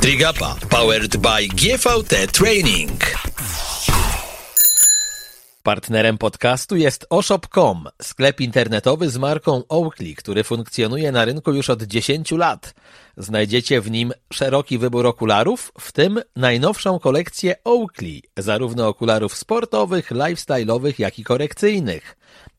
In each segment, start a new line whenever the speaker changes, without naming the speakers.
Trigapa powered by GVT Training. Partnerem podcastu jest oshop.com, sklep internetowy z marką Oakley, który funkcjonuje na rynku już od 10 lat. Znajdziecie w nim szeroki wybór okularów, w tym najnowszą kolekcję Oakley, zarówno okularów sportowych, lifestyle'owych, jak i korekcyjnych.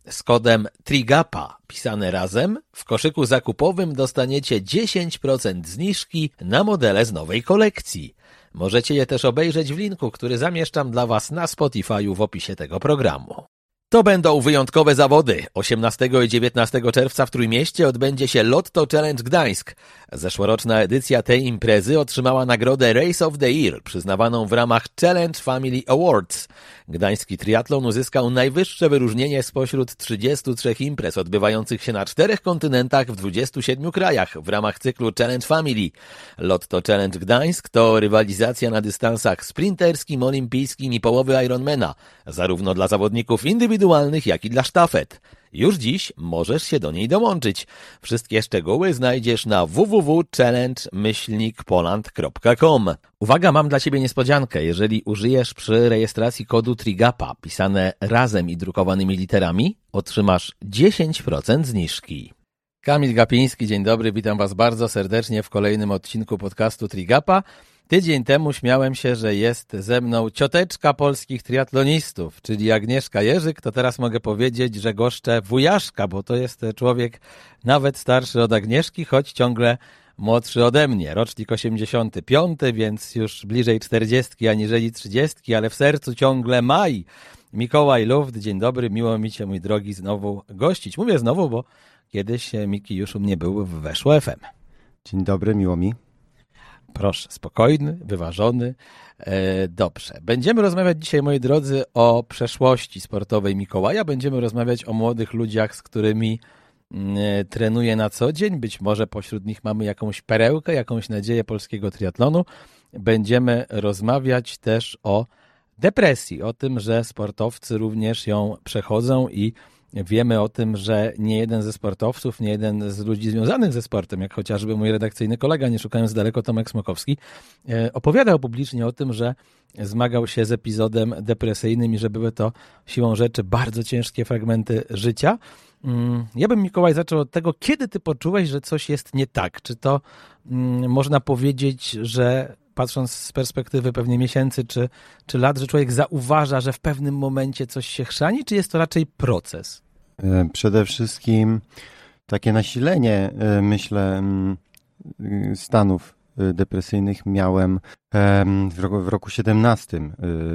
Z kodem TRIGAPA pisane razem w koszyku zakupowym dostaniecie 10% zniżki na modele z nowej kolekcji. Możecie je też obejrzeć w linku, który zamieszczam dla Was na Spotify'u w opisie tego programu. To będą wyjątkowe zawody. 18 i 19 czerwca w Trójmieście odbędzie się Lotto Challenge Gdańsk. Zeszłoroczna edycja tej imprezy otrzymała nagrodę Race of the Year, przyznawaną w ramach Challenge Family Awards. Gdański triatlon uzyskał najwyższe wyróżnienie spośród 33 imprez odbywających się na czterech kontynentach w 27 krajach w ramach cyklu Challenge Family. Lotto Challenge Gdańsk to rywalizacja na dystansach sprinterskim, olimpijskim i połowy Ironmana, zarówno dla zawodników indywidualnych, jak i dla sztafet. Już dziś możesz się do niej dołączyć. Wszystkie szczegóły znajdziesz na www.challenge-poland.com. Uwaga, mam dla Ciebie niespodziankę. Jeżeli użyjesz przy rejestracji kodu TRIGAPA pisane razem i drukowanymi literami, otrzymasz 10% zniżki. Kamil Gapiński, dzień dobry, witam Was bardzo serdecznie w kolejnym odcinku podcastu Trigapa. Tydzień temu śmiałem się, że jest ze mną cioteczka polskich triatlonistów, czyli Agnieszka Jerzyk, to teraz mogę powiedzieć, że goszczę wujaszka, bo to jest człowiek nawet starszy od Agnieszki, choć ciągle młodszy ode mnie. Rocznik 85, więc już bliżej 40 aniżeli 30, ale w sercu ciągle maj. Mikołaj Luft, dzień dobry, miło mi Cię, mój drogi, znowu gościć. Mówię znowu, bo kiedyś Miki już u mnie był w Weszło FM.
Dzień dobry, miło mi.
Proszę, spokojny, wyważony. E, dobrze. Będziemy rozmawiać dzisiaj, moi drodzy, o przeszłości sportowej Mikołaja. Będziemy rozmawiać o młodych ludziach, z którymi mm, e, trenuję na co dzień. Być może pośród nich mamy jakąś perełkę, jakąś nadzieję polskiego triatlonu. Będziemy rozmawiać też o depresji, o tym, że sportowcy również ją przechodzą i Wiemy o tym, że nie jeden ze sportowców, nie jeden z ludzi związanych ze sportem, jak chociażby mój redakcyjny kolega, nie szukając daleko, Tomek Smokowski, e, opowiadał publicznie o tym, że zmagał się z epizodem depresyjnym i że były to siłą rzeczy bardzo ciężkie fragmenty życia. Mm, ja bym, Mikołaj, zaczął od tego, kiedy ty poczułeś, że coś jest nie tak? Czy to mm, można powiedzieć, że patrząc z perspektywy pewnie miesięcy czy, czy lat, że człowiek zauważa, że w pewnym momencie coś się chrzani, czy jest to raczej proces?
E, przede wszystkim takie nasilenie, e, myślę, mm, stanów e, depresyjnych miałem w roku, w roku 17.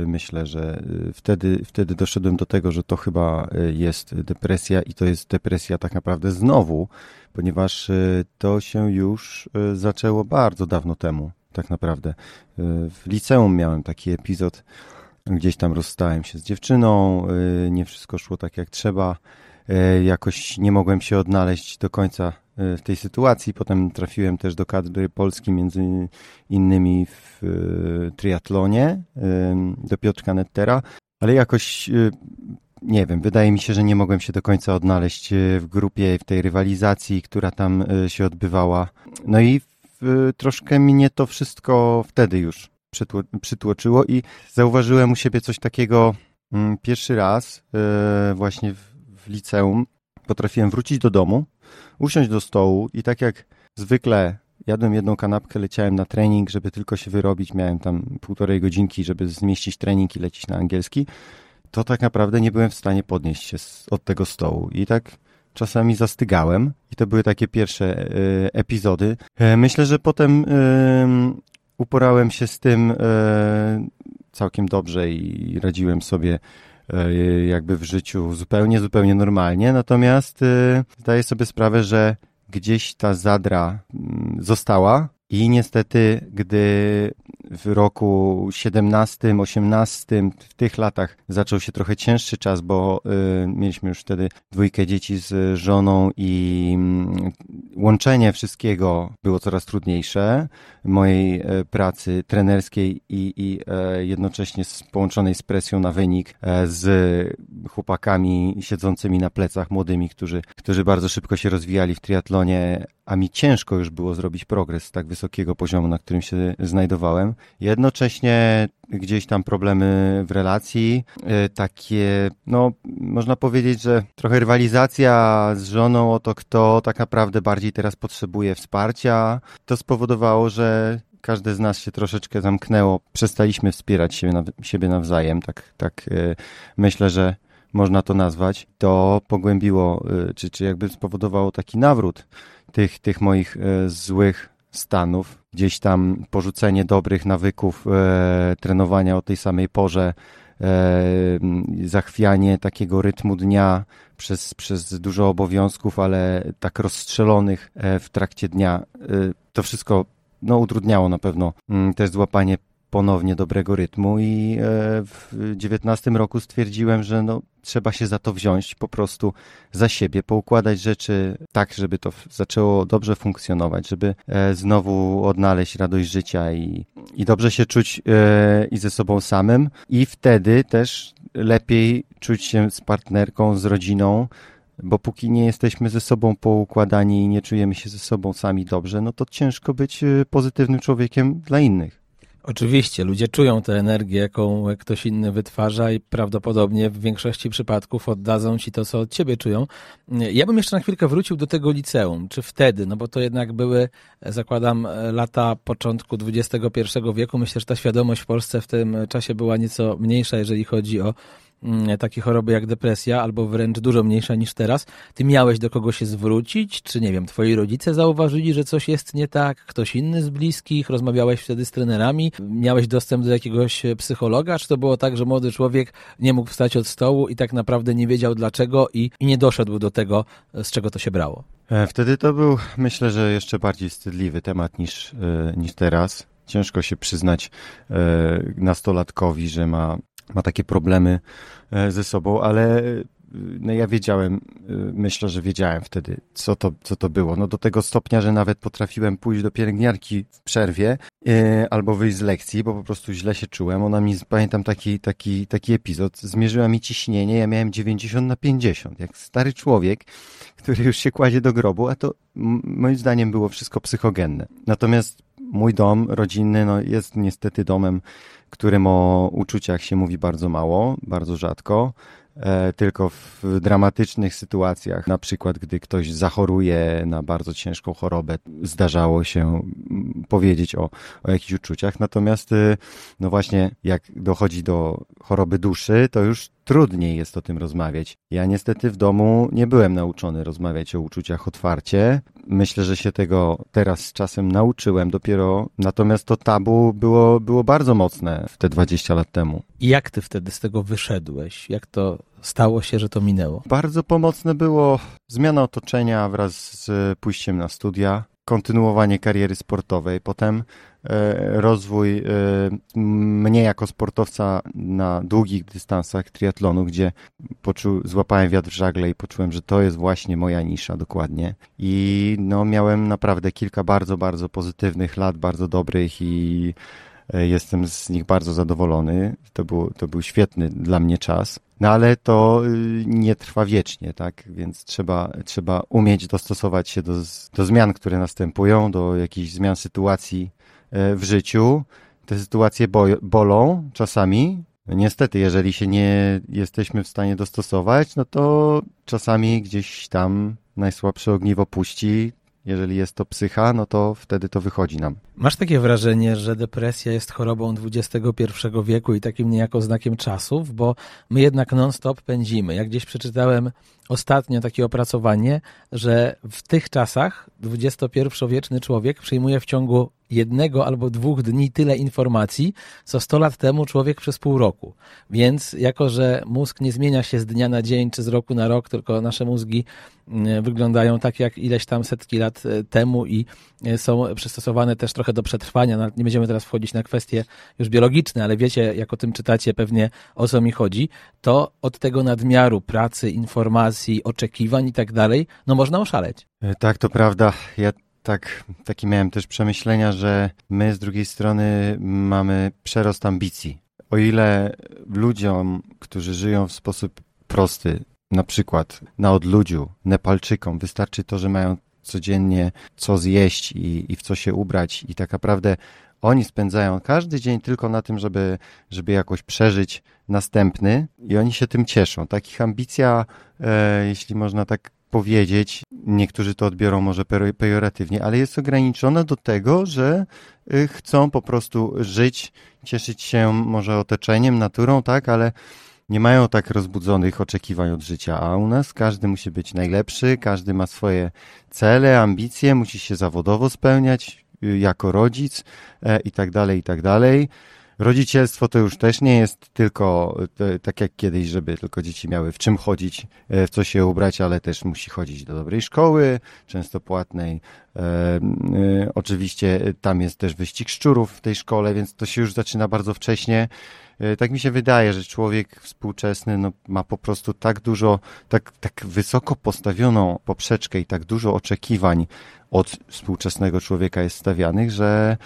Myślę, że wtedy, wtedy doszedłem do tego, że to chyba jest depresja i to jest depresja tak naprawdę znowu, ponieważ to się już zaczęło bardzo dawno temu tak naprawdę. W liceum miałem taki epizod, gdzieś tam rozstałem się z dziewczyną, y, nie wszystko szło tak jak trzeba, y, jakoś nie mogłem się odnaleźć do końca y, w tej sytuacji. Potem trafiłem też do kadry Polski, między innymi w triatlonie, do Piotrka Nettera, ale jakoś nie wiem, wydaje mi się, że nie mogłem się do końca odnaleźć w grupie, w tej rywalizacji, która tam się odbywała. No i troszkę mnie to wszystko wtedy już przytłoczyło i zauważyłem u siebie coś takiego mm, pierwszy raz e, właśnie w liceum. Potrafiłem wrócić do domu, usiąść do stołu i tak jak zwykle jadłem jedną kanapkę, leciałem na trening, żeby tylko się wyrobić. Miałem tam półtorej godzinki, żeby zmieścić trening i lecieć na angielski. To tak naprawdę nie byłem w stanie podnieść się od tego stołu. I tak czasami zastygałem i to były takie pierwsze e, epizody. E, myślę, że potem uporałem się z tym e, całkiem dobrze i radziłem sobie jakby w życiu zupełnie, zupełnie normalnie. Natomiast zdaję sobie sprawę, że gdzieś ta zadra mm, została i niestety, gdy w roku 17, 18, w tych latach zaczął się trochę cięższy czas, bo y, mieliśmy już wtedy dwójkę dzieci z żoną i y, łączenie wszystkiego było coraz trudniejsze. Mojej y, pracy trenerskiej i, i e, jednocześnie z, połączonej z presją na wynik, e, z chłopakami siedzącymi na plecach młodymi, którzy, którzy bardzo szybko się rozwijali w triatlonie, a mi ciężko już było zrobić progres z tak wysokiego poziomu, na którym się znajdowałem. Jednocześnie gdzieś tam problemy w relacji, e, takie, no, można powiedzieć, że trochę rywalizacja z żoną o to, kto tak naprawdę bardziej teraz potrzebuje wsparcia. To spowodowało, że każde z nas się troszeczkę zamknęło, przestaliśmy wspierać siebie, siebie nawzajem, tak, tak e, myślę, że można to nazwać, to pogłębiło, e, czy, czy jakby spowodowało taki nawrót tych, tych moich złych stanów, gdzieś tam porzucenie dobrych nawyków e, trenowania o tej samej porze, e, zachwianie takiego rytmu dnia przez, przez dużo obowiązków, ale tak rozstrzelonych e, w trakcie dnia. E, to wszystko no, utrudniało na pewno mm, też złapanie ponownie dobrego rytmu i e, w 19 roku stwierdziłem, że no, trzeba się za to wziąć po prostu za siebie, poukładać rzeczy tak, żeby to zaczęło dobrze funkcjonować, żeby e, znowu odnaleźć radość życia i, i dobrze się czuć e, i ze sobą samym i wtedy też lepiej czuć się z partnerką, z rodziną, bo póki nie jesteśmy ze sobą poukładani i nie czujemy się ze sobą sami dobrze, no to ciężko być pozytywnym człowiekiem dla innych.
Oczywiście, ludzie czują tę energię, jaką ktoś inny wytwarza i prawdopodobnie w większości przypadków oddadzą ci to, co od ciebie czują. Ja bym jeszcze na chwilkę wrócił do tego liceum. Czy wtedy, no bo to jednak były, zakładam, lata początku XXI wieku. Myślę, że ta świadomość w Polsce w tym czasie była nieco mniejsza, jeżeli chodzi o takie choroby jak depresja, albo wręcz dużo mniejsza niż teraz, ty miałeś do kogo się zwrócić? Czy nie wiem, twoi rodzice zauważyli, że coś jest nie tak? Ktoś inny z bliskich? Rozmawiałeś wtedy z trenerami? Miałeś dostęp do jakiegoś psychologa? Czy to było tak, że młody człowiek nie mógł wstać od stołu i tak naprawdę nie wiedział dlaczego i, i nie doszedł do tego, z czego to się brało?
E, wtedy to był, myślę, że jeszcze bardziej wstydliwy temat niż, e, niż teraz. Ciężko się przyznać e, nastolatkowi, że ma ma takie problemy e, ze sobą, ale e, no ja wiedziałem, e, myślę, że wiedziałem wtedy, co to, co to było. No do tego stopnia, że nawet potrafiłem pójść do pielęgniarki w przerwie albo wyjść z lekcji, bo po prostu źle się czułem. Ona mi, pamiętam taki, taki, taki epizod, zmierzyła mi ciśnienie, ja miałem 90 na 50, jak stary człowiek, który już się kładzie do grobu, a to moim zdaniem było wszystko psychogenne. Natomiast mój dom rodzinny no, jest niestety domem którym o uczuciach się mówi bardzo mało, bardzo rzadko. E, tylko w dramatycznych sytuacjach, na przykład gdy ktoś zachoruje na bardzo ciężką chorobę, zdarzało się powiedzieć o, o jakichś uczuciach. Natomiast, y, no właśnie, jak dochodzi do choroby duszy, to już trudniej jest o tym rozmawiać. Ja niestety w domu nie byłem nauczony rozmawiać o uczuciach otwarcie. Myślę, że się tego teraz z czasem nauczyłem dopiero, natomiast to tabu było, było bardzo mocne w te 20 lat temu.
I jak ty wtedy z tego wyszedłeś? Jak to stało się, że to minęło?
Bardzo pomocne było zmiana otoczenia wraz z pójściem na studia, kontynuowanie kariery sportowej, potem rozwój e, mnie jako sportowca na długich dystansach triatlonu, gdzie poczu, złapałem wiatr w żagle i poczułem, że to jest właśnie moja nisza dokładnie. I no, miałem naprawdę kilka bardzo, bardzo pozytywnych lat, bardzo dobrych i e, jestem z nich bardzo zadowolony. To był, to był świetny dla mnie czas. No ale to y, nie trwa wiecznie, tak? Więc trzeba, trzeba umieć dostosować się do, do zmian, które następują, do jakichś zmian sytuacji e, w życiu. Te sytuacje bo, bolą czasami. Niestety, jeżeli się nie jesteśmy w stanie dostosować, no to czasami gdzieś tam najsłabsze ogniwo puści, jeżeli jest to psycha, no to wtedy to wychodzi nam.
Masz takie wrażenie, że depresja jest chorobą XXI wieku i takim niejako znakiem czasów, bo my jednak non-stop pędzimy. Jak gdzieś przeczytałem ostatnio takie opracowanie, że w tych czasach XXI-wieczny człowiek przyjmuje w ciągu jednego albo dwóch dni tyle informacji, co 100 lat temu człowiek przez pół roku. Więc jako, że mózg nie zmienia się z dnia na dzień czy z roku na rok, tylko nasze mózgi mm, wyglądają tak jak ileś tam setki lat e, temu i e, są przystosowane też trochę do przetrwania. No, nie będziemy teraz wchodzić na kwestie już biologiczne, ale wiecie, jak o tym czytacie pewnie o co mi chodzi, to od tego nadmiaru pracy, informacji, oczekiwań i tak dalej, no można oszaleć.
E, tak, to prawda. Ja tak, takie miałem też przemyślenia, że my z drugiej strony mamy przerost ambicji. O ile ludziom, którzy żyją w sposób prosty, na przykład na odludziu, Nepalczykom, wystarczy to, że mają codziennie co zjeść i, i w co się ubrać i tak naprawdę oni spędzają każdy dzień tylko na tym, żeby, żeby jakoś przeżyć następny i oni się tym cieszą. Takich ambicja, e, jeśli można tak powiedzieć, niektórzy to odbiorą może pejoratywnie, ale jest ograniczona do tego, że y, chcą po prostu żyć, cieszyć się może otoczeniem, naturą, tak, ale nie mają tak rozbudzonych oczekiwań od życia, a u nas każdy musi być najlepszy, każdy ma swoje cele, ambicje, musi się zawodowo spełniać y, jako rodzic e, i tak dalej, i tak dalej. Rodzicielstwo to już też nie jest tylko tak jak kiedyś, żeby tylko dzieci miały w czym chodzić, e, w co się ubrać, ale też musi chodzić do dobrej szkoły, często płatnej. E, e, oczywiście tam jest też wyścig szczurów w tej szkole, więc to się już zaczyna bardzo wcześnie. Tak mi się wydaje, że człowiek współczesny no, ma po prostu tak dużo, tak, tak wysoko postawioną poprzeczkę i tak dużo oczekiwań od współczesnego człowieka jest stawianych, że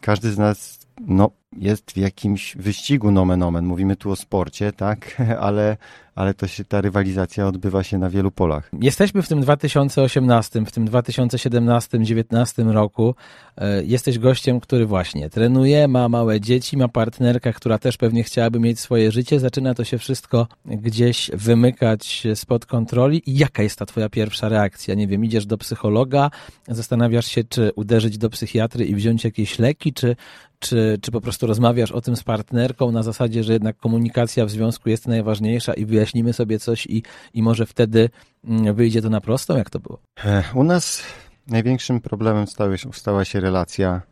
każdy z nas no, jest w jakimś wyścigu nomen omen. Mówimy tu o sporcie, tak, ale, ale to się, ta rywalizacja odbywa się na wielu polach.
Jesteśmy w tym 2018, w tym 2017-2019 roku. E, jesteś gościem, który właśnie trenuje, ma małe dzieci, ma partnerkę, która też pewnie chciałaby mieć swoje życie. Zaczyna to się wszystko gdzieś wymykać spod kontroli. I jaka jest ta twoja pierwsza reakcja? Nie wiem, idziesz do psychologa, zastanawiasz się, czy uderzyć do psychiatry i wziąć jakieś leki, czy, czy, czy po prostu rozmawiasz o tym z partnerką na zasadzie, że jednak komunikacja w związku jest najważniejsza i wyjaśnimy sobie coś i, i może wtedy mm, wyjdzie to na prostą? Jak to było?
U nas największym problemem stały, stała się relacja,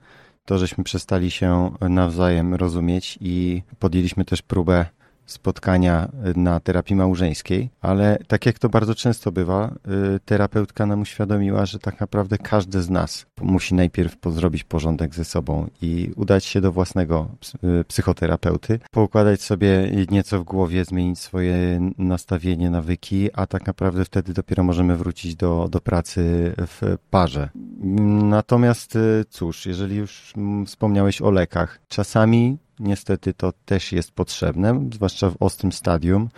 to żeśmy przestali się nawzajem rozumieć i podjęliśmy też próbę spotkania na terapii małżeńskiej, ale tak jak to bardzo często bywa, y, terapeutka nam uświadomiła, że tak naprawdę każdy z nas musi najpierw zrobić porządek ze sobą i udać się do własnego y, psychoterapeuty, poukładać sobie nieco w głowie, zmienić swoje nastawienie, nawyki, a tak naprawdę wtedy dopiero możemy wrócić do, do pracy w parze. Natomiast y, cóż, jeżeli już wspomniałeś o lekach, czasami Niestety to też jest potrzebne, zwłaszcza w ostrym stadium.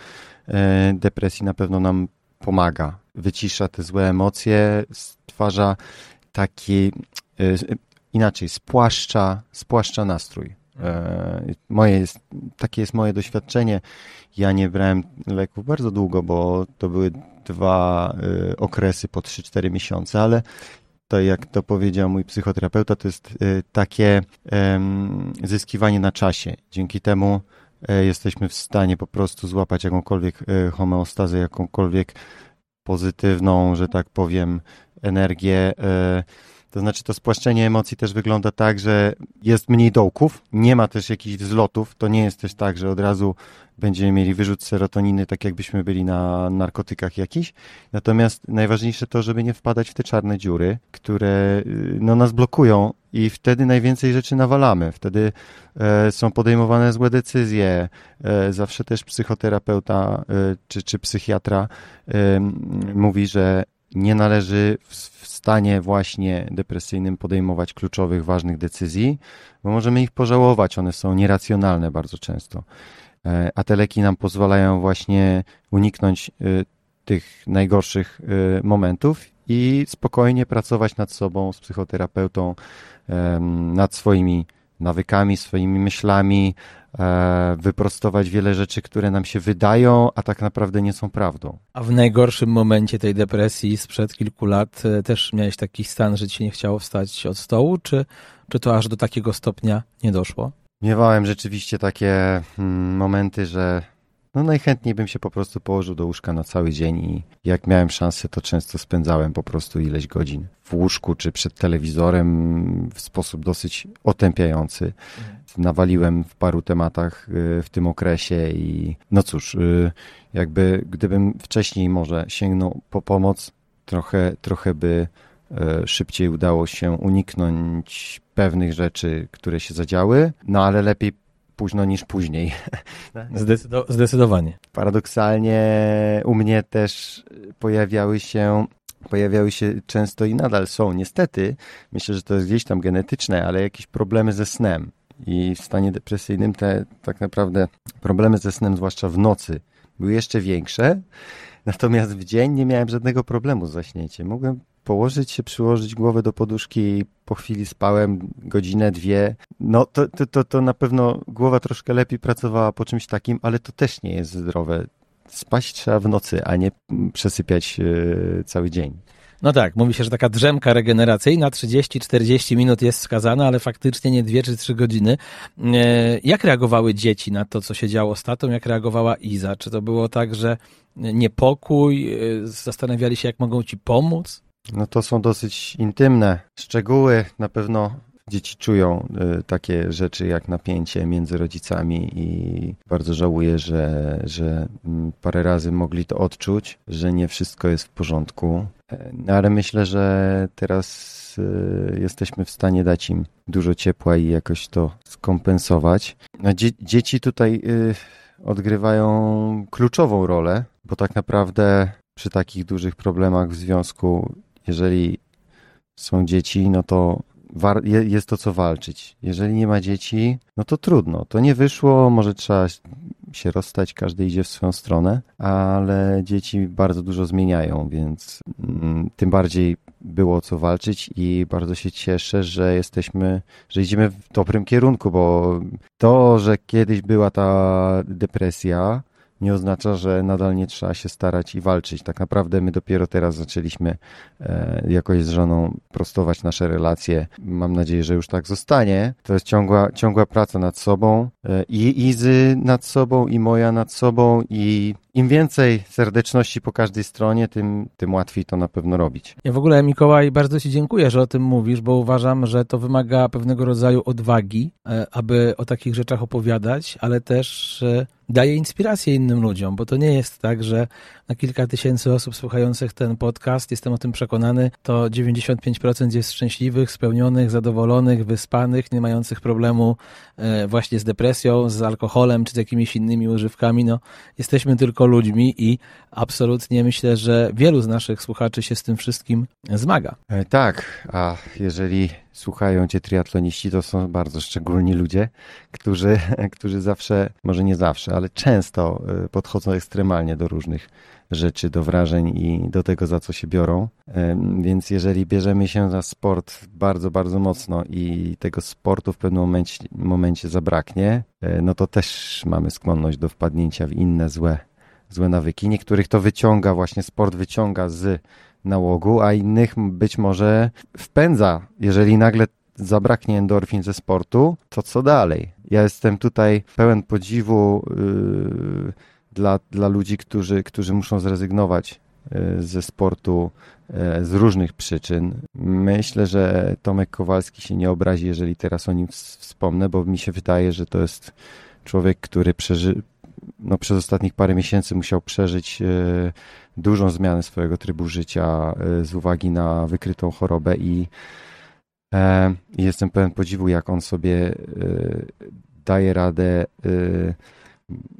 E, depresji na pewno nam pomaga. Wycisza te złe emocje, stwarza taki, e, inaczej, spłaszcza, spłaszcza nastrój. E, moje jest, takie jest moje doświadczenie. Ja nie brałem leków bardzo długo, bo to były dwa okresy po 3-4 miesiące, ale to jak to powiedział mój psychoterapeuta, to jest y, takie zyskiwanie na czasie. Dzięki temu e, jesteśmy w stanie po prostu złapać jakąkolwiek e, homeostazę, jakąkolwiek pozytywną, że tak powiem, energię. E, to znaczy to spłaszczenie emocji też wygląda tak, że jest mniej dołków, nie ma też jakichś wzlotów, to nie jest też tak, że od razu będziemy mieli wyrzut serotoniny, tak jakbyśmy byli na narkotykach jakiś. Natomiast najważniejsze to, żeby nie wpadać w te czarne dziury, które y, no, nas blokują i wtedy najwięcej rzeczy nawalamy. Wtedy e, są podejmowane złe decyzje. E, zawsze też psychoterapeuta e, czy, czy psychiatra e, mówi, że nie należy w, w stanie właśnie depresyjnym podejmować kluczowych, ważnych decyzji, bo możemy ich pożałować. One są nieracjonalne bardzo często. E, a te leki nam pozwalają właśnie uniknąć e, tych najgorszych e, momentów i spokojnie pracować nad sobą z psychoterapeutą, nad swoimi nawykami, swoimi myślami, wyprostować wiele rzeczy, które nam się wydają, a tak naprawdę nie są prawdą.
A w najgorszym momencie tej depresji sprzed kilku lat też miałeś taki stan, że ci nie chciało wstać od stołu, czy, czy to aż do takiego stopnia nie doszło?
Miewałem rzeczywiście takie hmm, momenty, że no najchętniej bym się po prostu położył do łóżka na cały dzień i jak miałem szansę, to często spędzałem po prostu ileś godzin w łóżku czy przed telewizorem w sposób dosyć otępiający. Mhm. Nawaliłem w paru tematach y, w tym okresie i no cóż, y, jakby gdybym wcześniej może sięgnął po pomoc, trochę, trochę by y, szybciej udało się uniknąć pewnych rzeczy, które się zadziały, no ale lepiej późno niż później.
Zdecydo zdecydowanie.
Paradoksalnie u mnie też pojawiały się pojawiały się często i nadal są, niestety, myślę, że to jest gdzieś tam genetyczne, ale jakieś problemy ze snem. I w stanie depresyjnym te tak naprawdę problemy ze snem, zwłaszcza w nocy, były jeszcze większe. Natomiast w dzień nie miałem żadnego problemu z zaśnięciem. Mogłem położyć się, przyłożyć głowę do poduszki i po chwili spałem godzinę, dwie. No to, to, to, to na pewno głowa troszkę lepiej pracowała po czymś takim, ale to też nie jest zdrowe. Spać trzeba w nocy, a nie przesypiać yy, cały dzień.
No tak, mówi się, że taka drzemka regeneracyjna 30-40 minut jest wskazana, ale faktycznie nie 2 czy 3 godziny. E, jak reagowały dzieci na to, co się działo z tatą? Jak reagowała Iza? Czy to było tak, że niepokój, e, zastanawiali się, jak mogą ci pomóc?
No to są dosyć intymne szczegóły. Na pewno dzieci czują y, takie rzeczy jak napięcie między rodzicami i bardzo żałuję, że, że mm, parę razy mogli to odczuć, że nie wszystko jest w porządku. E, no ale myślę, że teraz y, jesteśmy w stanie dać im dużo ciepła i jakoś to skompensować. No, dzie dzieci tutaj y, odgrywają kluczową rolę, bo tak naprawdę przy takich dużych problemach w związku jeżeli są dzieci, no to jest to co walczyć. Jeżeli nie ma dzieci, no to trudno. To nie wyszło, może trzeba się rozstać, każdy idzie w swoją stronę, ale dzieci bardzo dużo zmieniają, więc mm, tym bardziej było co walczyć i bardzo się cieszę, że jesteśmy, że idziemy w dobrym kierunku, bo to, że kiedyś była ta depresja, nie oznacza, że nadal nie trzeba się starać i walczyć. Tak naprawdę my dopiero teraz zaczęliśmy e, jakoś z żoną prostować nasze relacje. Mam nadzieję, że już tak zostanie. To jest ciągła, ciągła praca nad sobą e, i Izy nad sobą i moja nad sobą i im więcej serdeczności po każdej stronie, tym, tym łatwiej to na pewno robić.
Ja w ogóle, Mikołaj, bardzo Ci dziękuję, że o tym mówisz, bo uważam, że to wymaga pewnego rodzaju odwagi, e, aby o takich rzeczach opowiadać, ale też daje inspirację innym ludziom, bo to nie jest tak, że na kilka tysięcy osób słuchających ten podcast, jestem o tym przekonany, to 95% jest szczęśliwych, spełnionych, zadowolonych, wyspanych, nie mających problemu e, właśnie z depresją, z alkoholem czy z jakimiś innymi używkami. No, jesteśmy tylko ludźmi i absolutnie myślę, że wielu z naszych słuchaczy się z tym wszystkim zmaga.
E, tak, a jeżeli słuchają cię triatloniści, to są bardzo szczególni ludzie, którzy, którzy zawsze, może nie zawsze, ale często e, podchodzą ekstremalnie do różnych rzeczy, do wrażeń i do tego, za co się biorą. Więc jeżeli bierzemy się za sport bardzo, bardzo mocno i tego sportu w pewnym momencie, momencie zabraknie, e, no to też mamy skłonność do wpadnięcia w inne złe, złe nawyki. Niektórych to wyciąga, właśnie sport wyciąga z nałogu, a innych być może wpędza. Jeżeli nagle zabraknie endorfin ze sportu, to co dalej? Ja jestem tutaj pełen podziwu. Yy, dla, dla ludzi, którzy, którzy muszą zrezygnować e, ze sportu e, z różnych przyczyn. Myślę, że Tomek Kowalski się nie obrazi, jeżeli teraz o nim wspomnę, bo mi się wydaje, że to jest człowiek, który przeży, no, przez ostatnich parę miesięcy musiał przeżyć e, dużą zmianę swojego trybu życia z uwagi na wykrytą chorobę i jestem pełen podziwu, jak on sobie daje radę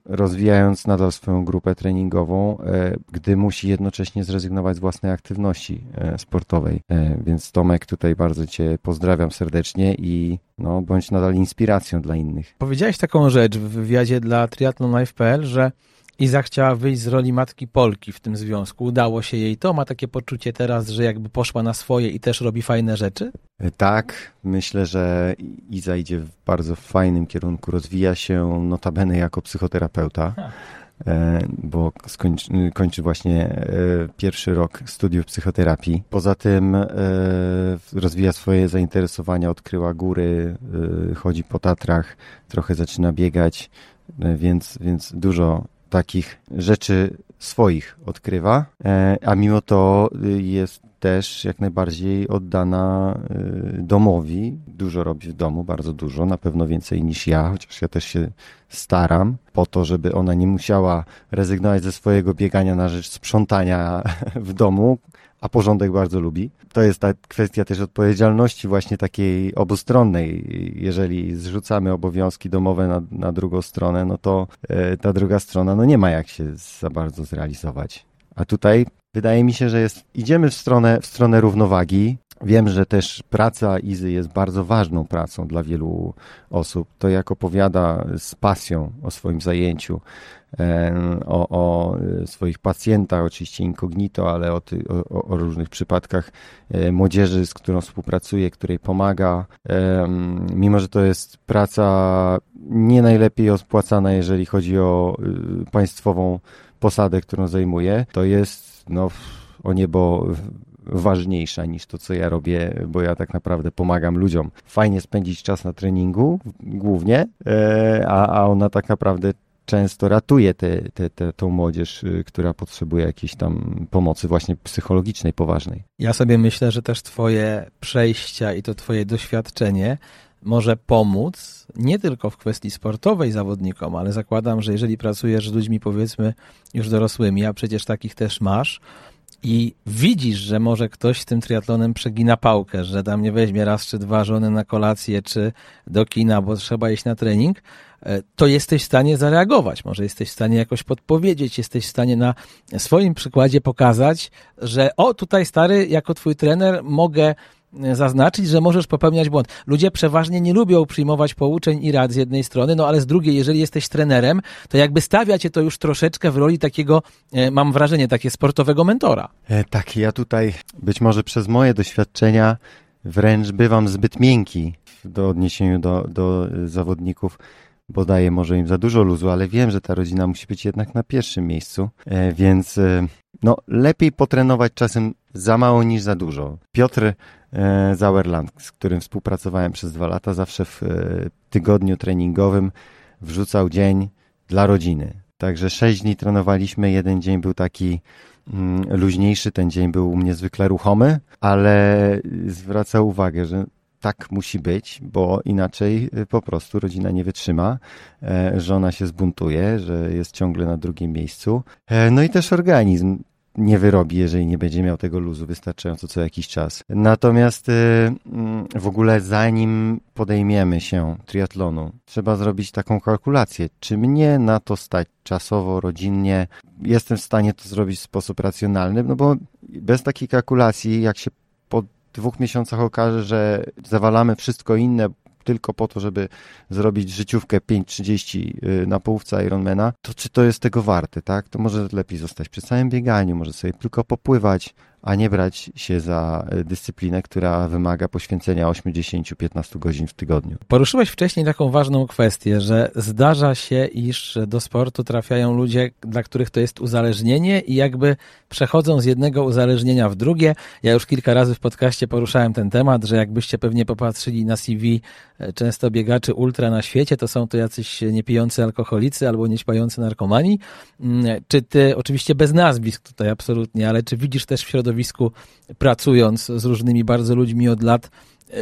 rozwijając nadal swoją grupę treningową, e, gdy musi jednocześnie zrezygnować z własnej aktywności e, sportowej. E, więc Tomek, tutaj bardzo Cię pozdrawiam serdecznie i no, bądź nadal inspiracją dla innych.
Powiedziałeś taką rzecz w wywiadzie dla triathlonlife.pl, że Iza chciała wyjść z roli matki Polki w tym związku. Udało się jej to? Ma takie poczucie teraz, że jakby poszła na swoje i też robi fajne rzeczy?
E, tak, myślę, że Iza idzie w bardzo fajnym kierunku. Rozwija się notabene jako psychoterapeuta. E, bo skończy, kończy właśnie e, pierwszy rok studiów psychoterapii. Poza tym rozwija swoje zainteresowania, odkryła góry, chodzi po Tatrach, trochę zaczyna biegać, więc, więc dużo takich rzeczy swoich odkrywa, e, a mimo to jest też jak najbardziej oddana domowi. Dużo robi w domu, bardzo dużo, na pewno więcej niż ja, chociaż ja też się staram po to, żeby ona nie musiała rezygnować ze swojego biegania na rzecz sprzątania w domu, a porządek bardzo lubi. To jest ta kwestia też odpowiedzialności właśnie takiej obustronnej. Jeżeli zrzucamy obowiązki domowe na, na drugą stronę, no to e, ta druga strona no nie ma jak się za bardzo zrealizować. A tutaj wydaje mi się, że jest, idziemy w stronę, w stronę równowagi. Wiem, że też praca Izy jest bardzo ważną pracą dla wielu osób. To jak opowiada z pasją o swoim zajęciu, o, o swoich pacjentach, oczywiście incognito, ale o, ty, o, o, różnych przypadkach e, młodzieży, z którą współpracuje, której pomaga. Mimo, że to jest praca nie najlepiej opłacana, jeżeli chodzi o y, państwową posadę, którą zajmuje, to jest no, o niebo ważniejsza niż to, co ja robię, bo ja tak naprawdę pomagam ludziom. Fajnie spędzić czas na treningu, głównie, e, a, a ona tak naprawdę często ratuje tę te, te, tą młodzież, y, która potrzebuje jakiejś tam pomocy właśnie psychologicznej, poważnej.
Ja sobie myślę, że też twoje przejścia i to twoje doświadczenie może pomóc nie tylko w kwestii sportowej zawodnikom, ale zakładam, że jeżeli pracujesz z ludźmi powiedzmy już dorosłymi, a przecież takich też masz, i widzisz, że może ktoś z tym triatlonem przegina pałkę, że tam nie weźmie raz czy dwa żony na kolację czy do kina, bo trzeba iść na trening, e, to jesteś w stanie zareagować. Może jesteś w stanie jakoś podpowiedzieć, jesteś w stanie na swoim przykładzie pokazać, że o, tutaj stary, jako twój trener mogę zaznaczyć, że możesz popełniać błąd. Ludzie przeważnie nie lubią przyjmować pouczeń i rad z jednej strony, no ale z drugiej, jeżeli jesteś trenerem, to jakby stawia cię to już troszeczkę w roli takiego, e, mam wrażenie, takie sportowego mentora.
E, tak, ja tutaj być może przez moje doświadczenia wręcz bywam zbyt miękki do odniesieniu do, do zawodników bo daję może im za dużo luzu, ale wiem, że ta rodzina musi być jednak na pierwszym miejscu, e, więc e, no, lepiej potrenować czasem za mało niż za dużo. Piotr E, Zauerland, z którym współpracowałem przez dwa lata, zawsze w e, tygodniu treningowym wrzucał dzień dla rodziny. Także sześć dni trenowaliśmy, jeden dzień był taki mm, luźniejszy, ten dzień był u mnie zwykle ruchomy, ale zwraca uwagę, że tak musi być, bo inaczej e, po prostu rodzina nie wytrzyma, żona się zbuntuje, że jest ciągle na drugim miejscu. No i też organizm nie wyrobi, jeżeli nie będzie miał tego luzu wystarczająco co jakiś czas. Natomiast y, mm, w ogóle zanim podejmiemy się triatlonu, trzeba zrobić taką kalkulację, czy mnie na to stać czasowo, rodzinnie, jestem w stanie to zrobić w sposób racjonalny, no bo bez takiej kalkulacji, jak się po dwóch miesiącach okaże, że zawalamy wszystko inne, tylko po to, żeby zrobić życiówkę 5.30 y, na połówce Ironmana, to czy to jest tego warte, tak? To może lepiej zostać przy całym bieganiu, może sobie tylko popływać, a nie brać się za e, dyscyplinę, która wymaga poświęcenia 8, 10, 15 godzin w tygodniu.
Poruszyłeś wcześniej taką ważną kwestię, że zdarza się, iż do sportu trafiają ludzie, dla których to jest uzależnienie i jakby przechodzą z jednego uzależnienia w drugie. Ja już kilka razy w podcaście poruszałem ten temat, że jakbyście pewnie popatrzyli na CV e, często biegaczy ultra na świecie, to są to jacyś niepijący alkoholicy albo nieśpający narkomani. Mm, czy ty, oczywiście bez nazwisk tutaj absolutnie, ale czy widzisz też w środowisku środowisku, pracując z różnymi bardzo ludźmi od lat,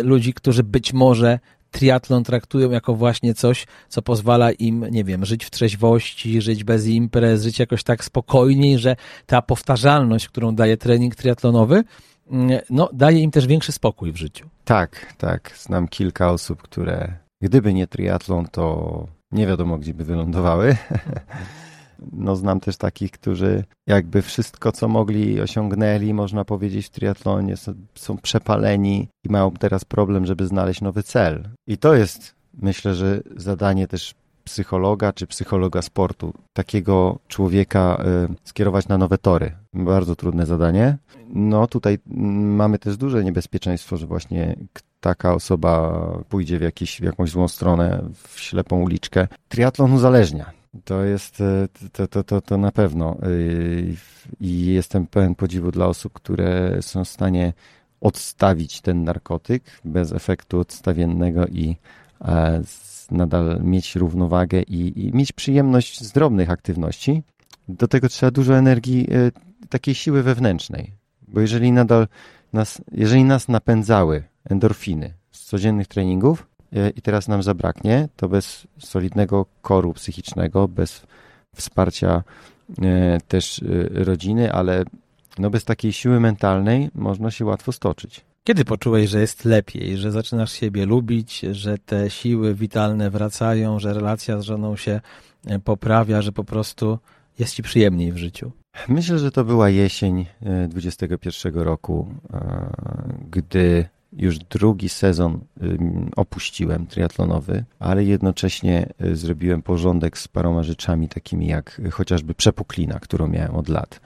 ludzi, którzy być może triatlon traktują jako właśnie coś, co pozwala im, nie wiem, żyć w trzeźwości, żyć bez imprez, żyć jakoś tak spokojniej, że ta powtarzalność, którą daje trening triatlonowy, mm, no, daje im też większy spokój w życiu.
Tak, tak. Znam kilka osób, które gdyby nie triatlon, to nie wiadomo, gdzie by wylądowały. No, znam też takich, którzy jakby wszystko, co mogli, osiągnęli, można powiedzieć, w triatlonie, są, są przepaleni i mają teraz problem, żeby znaleźć nowy cel. I to jest, myślę, że zadanie też psychologa czy psychologa sportu, takiego człowieka y, skierować na nowe tory. Bardzo trudne zadanie. No tutaj mamy też duże niebezpieczeństwo, że właśnie taka osoba pójdzie w, jakiś, w jakąś złą stronę, w ślepą uliczkę. Triatlon uzależnia. To jest, e, to, to, to, to na pewno. E, I jestem pełen podziwu dla osób, które są w stanie odstawić ten narkotyk bez efektu odstawiennego i e, nadal mieć równowagę i, i mieć przyjemność z drobnych aktywności. Do tego trzeba dużo energii, takiej siły wewnętrznej, bo jeżeli nadal nas, jeżeli nas napędzały endorfiny z codziennych treningów i teraz nam zabraknie, to bez solidnego koru psychicznego, bez wsparcia e, też rodziny, ale no bez takiej siły mentalnej można się łatwo stoczyć.
Kiedy poczułeś, że jest lepiej, że zaczynasz siebie lubić, że te siły witalne wracają, że relacja z żoną się e, poprawia, że po prostu jest ci przyjemniej w życiu?
Myślę, że to była jesień 21 e, roku, e, gdy już drugi sezon opuściłem triatlonowy, ale jednocześnie zrobiłem porządek z paroma rzeczami takimi jak chociażby przepuklina, którą miałem od lat.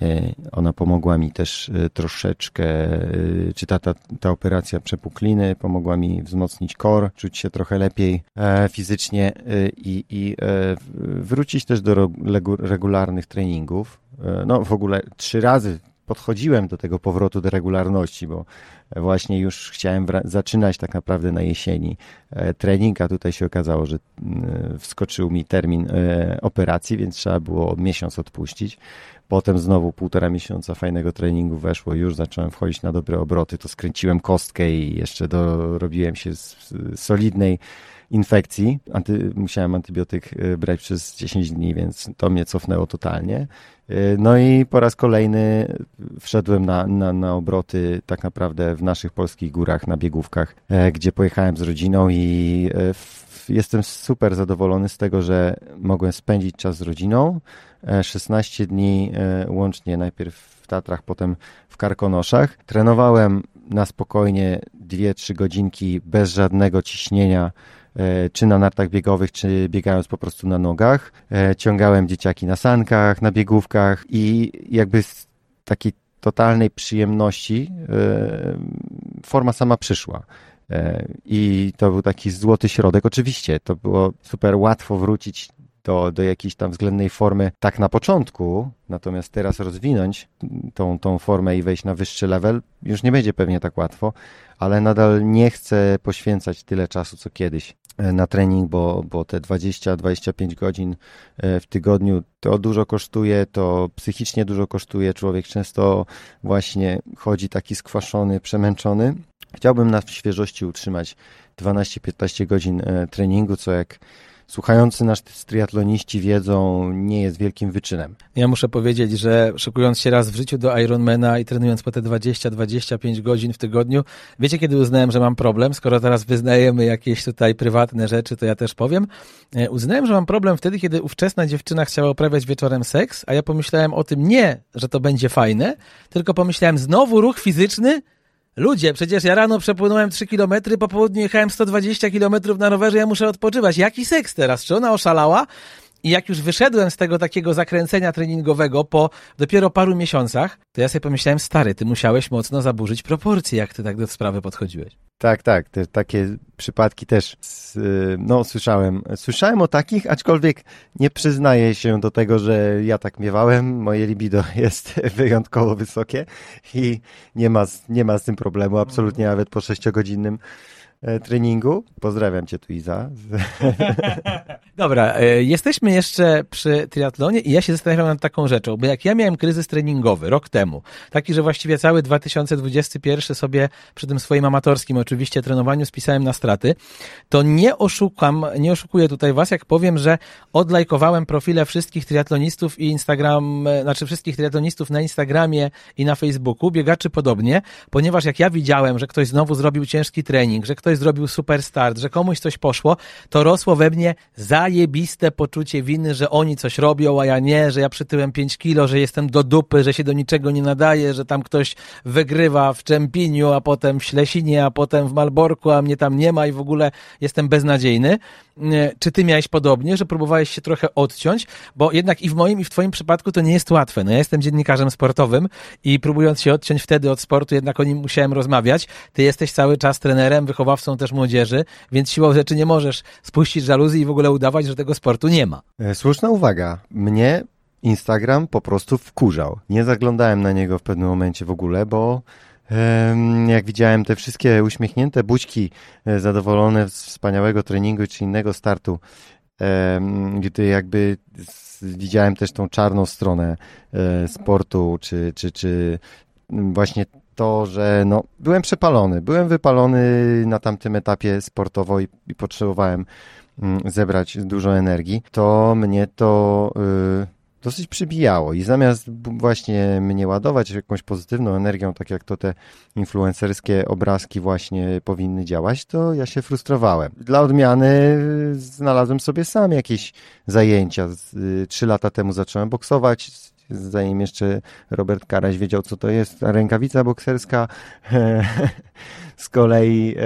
E, ona pomogła mi też e, troszeczkę, e, czy ta, ta, ta operacja przepukliny pomogła mi wzmocnić kor, czuć się trochę lepiej fizycznie i, i wrócić też do regularnych treningów. No w ogóle trzy razy podchodziłem do tego powrotu do regularności, bo właśnie już chciałem zaczynać tak naprawdę na jesieni trening, a tutaj się okazało, że wskoczył mi termin operacji, więc trzeba było miesiąc odpuścić. Potem znowu półtora miesiąca fajnego treningu weszło, już zacząłem wchodzić na dobre obroty, to skręciłem kostkę i jeszcze dorobiłem się z solidnej infekcji. Anty, musiałem antybiotyk y, brać przez 10 dni, więc to mnie cofnęło totalnie. Y, no i po raz kolejny wszedłem na, na, na obroty tak naprawdę w naszych polskich górach, na biegówkach, e, gdzie pojechałem z rodziną i e, jestem super zadowolony z tego, że mogłem spędzić czas z rodziną. 16 e, dni łącznie, najpierw w Tatrach, potem w Karkonoszach. Trenowałem na spokojnie 2-3 godzinki bez żadnego ciśnienia czy na nartach biegowych, czy biegając po prostu na nogach. E, ciągałem dzieciaki na sankach, na biegówkach i jakby z takiej totalnej przyjemności e, forma sama przyszła. I to był taki złoty środek. Oczywiście to było super łatwo wrócić do, do jakiejś tam względnej formy tak na początku, natomiast teraz rozwinąć tą, tą formę i wejść na wyższy level już nie będzie pewnie tak łatwo, ale nadal nie chcę poświęcać tyle czasu co kiedyś. E, na trening, bo, bo te 20-25 godzin e, w tygodniu to dużo kosztuje, to psychicznie dużo kosztuje. Człowiek często właśnie chodzi taki skwaszony, przemęczony. Chciałbym na świeżości utrzymać 12-15 godzin e, treningu, co jak słuchający nas triatloniści wiedzą, nie jest wielkim wyczynem.
Ja muszę powiedzieć, że szykując się raz w życiu do Ironmana i trenując po te 20-25 godzin w tygodniu, wiecie kiedy uznałem, że mam problem? Skoro teraz wyznajemy jakieś tutaj prywatne rzeczy, to ja też powiem. E, uznałem, że mam problem wtedy, kiedy ówczesna dziewczyna chciała uprawiać wieczorem seks, a ja pomyślałem o tym nie, że to będzie fajne, tylko pomyślałem znowu ruch fizyczny, Ludzie, przecież ja rano przepłynąłem 3 km, po południu jechałem 120 km na rowerze, ja muszę odpoczywać. Jaki seks teraz? Czy ona oszalała? I jak już wyszedłem z tego takiego zakręcenia treningowego po dopiero paru miesiącach, to ja sobie pomyślałem, stary, ty musiałeś mocno zaburzyć proporcje, jak ty tak do sprawy podchodziłeś.
Tak, tak, te, takie przypadki też no, słyszałem. Słyszałem o takich, aczkolwiek nie przyznaję się do tego, że ja tak miewałem. Moje libido jest wyjątkowo wysokie i nie ma, nie ma z tym problemu, absolutnie nawet po sześciogodzinnym E, treningu. Pozdrawiam cię tu Iza.
Dobra, e, jesteśmy jeszcze przy triatlonie i ja się zastanawiam nad taką rzeczą, bo jak ja miałem kryzys treningowy rok temu, taki, że właściwie cały 2021 sobie przy tym swoim amatorskim oczywiście trenowaniu spisałem na straty, to nie oszukam, nie oszukuję tutaj was, jak powiem, że odlajkowałem profile wszystkich triatlonistów i Instagram, e, znaczy wszystkich triatlonistów na Instagramie i na Facebooku, biegaczy podobnie, ponieważ jak ja widziałem, że ktoś znowu zrobił ciężki trening, że ktoś ktoś zrobił super start, że komuś coś poszło, to rosło we mnie zajebiste poczucie winy, że oni coś robią, a ja nie, że ja przytyłem 5 kilo, że jestem do dupy, że się do niczego nie nadaje, że tam ktoś wygrywa w Czempiniu, a potem w Ślesinie, a potem w Malborku, a mnie tam nie ma i w ogóle jestem beznadziejny. Czy ty miałeś podobnie, że próbowałeś się trochę odciąć? Bo jednak i w moim, i w twoim przypadku to nie jest łatwe. No ja jestem dziennikarzem sportowym i próbując się odciąć wtedy od sportu, jednak o nim musiałem rozmawiać. Ty jesteś cały czas trenerem, wychowawcą też młodzieży, więc siłą rzeczy nie możesz spuścić żaluzji i w ogóle udawać, że tego sportu nie ma.
E, słuszna uwaga. Mnie Instagram po prostu wkurzał. Nie zaglądałem na niego w pewnym momencie w ogóle, bo jak widziałem te wszystkie uśmiechnięte buźki, e, zadowolone z wspaniałego treningu czy innego startu, gdy jakby widziałem też tą czarną stronę e, sportu, czy, czy, czy właśnie to, że no, byłem przepalony, byłem wypalony na tamtym etapie sportowo i, i potrzebowałem mm, zebrać dużo energii, to mnie to y, dosyć przybijało i zamiast właśnie mnie ładować jakąś pozytywną energią, tak jak to te influencerskie obrazki właśnie powinny działać, to ja się frustrowałem. Dla odmiany znalazłem sobie sam jakieś zajęcia. Y, trzy lata temu zacząłem boksować, zanim jeszcze Robert Karaś wiedział, co to jest rękawica bokserska. Z kolei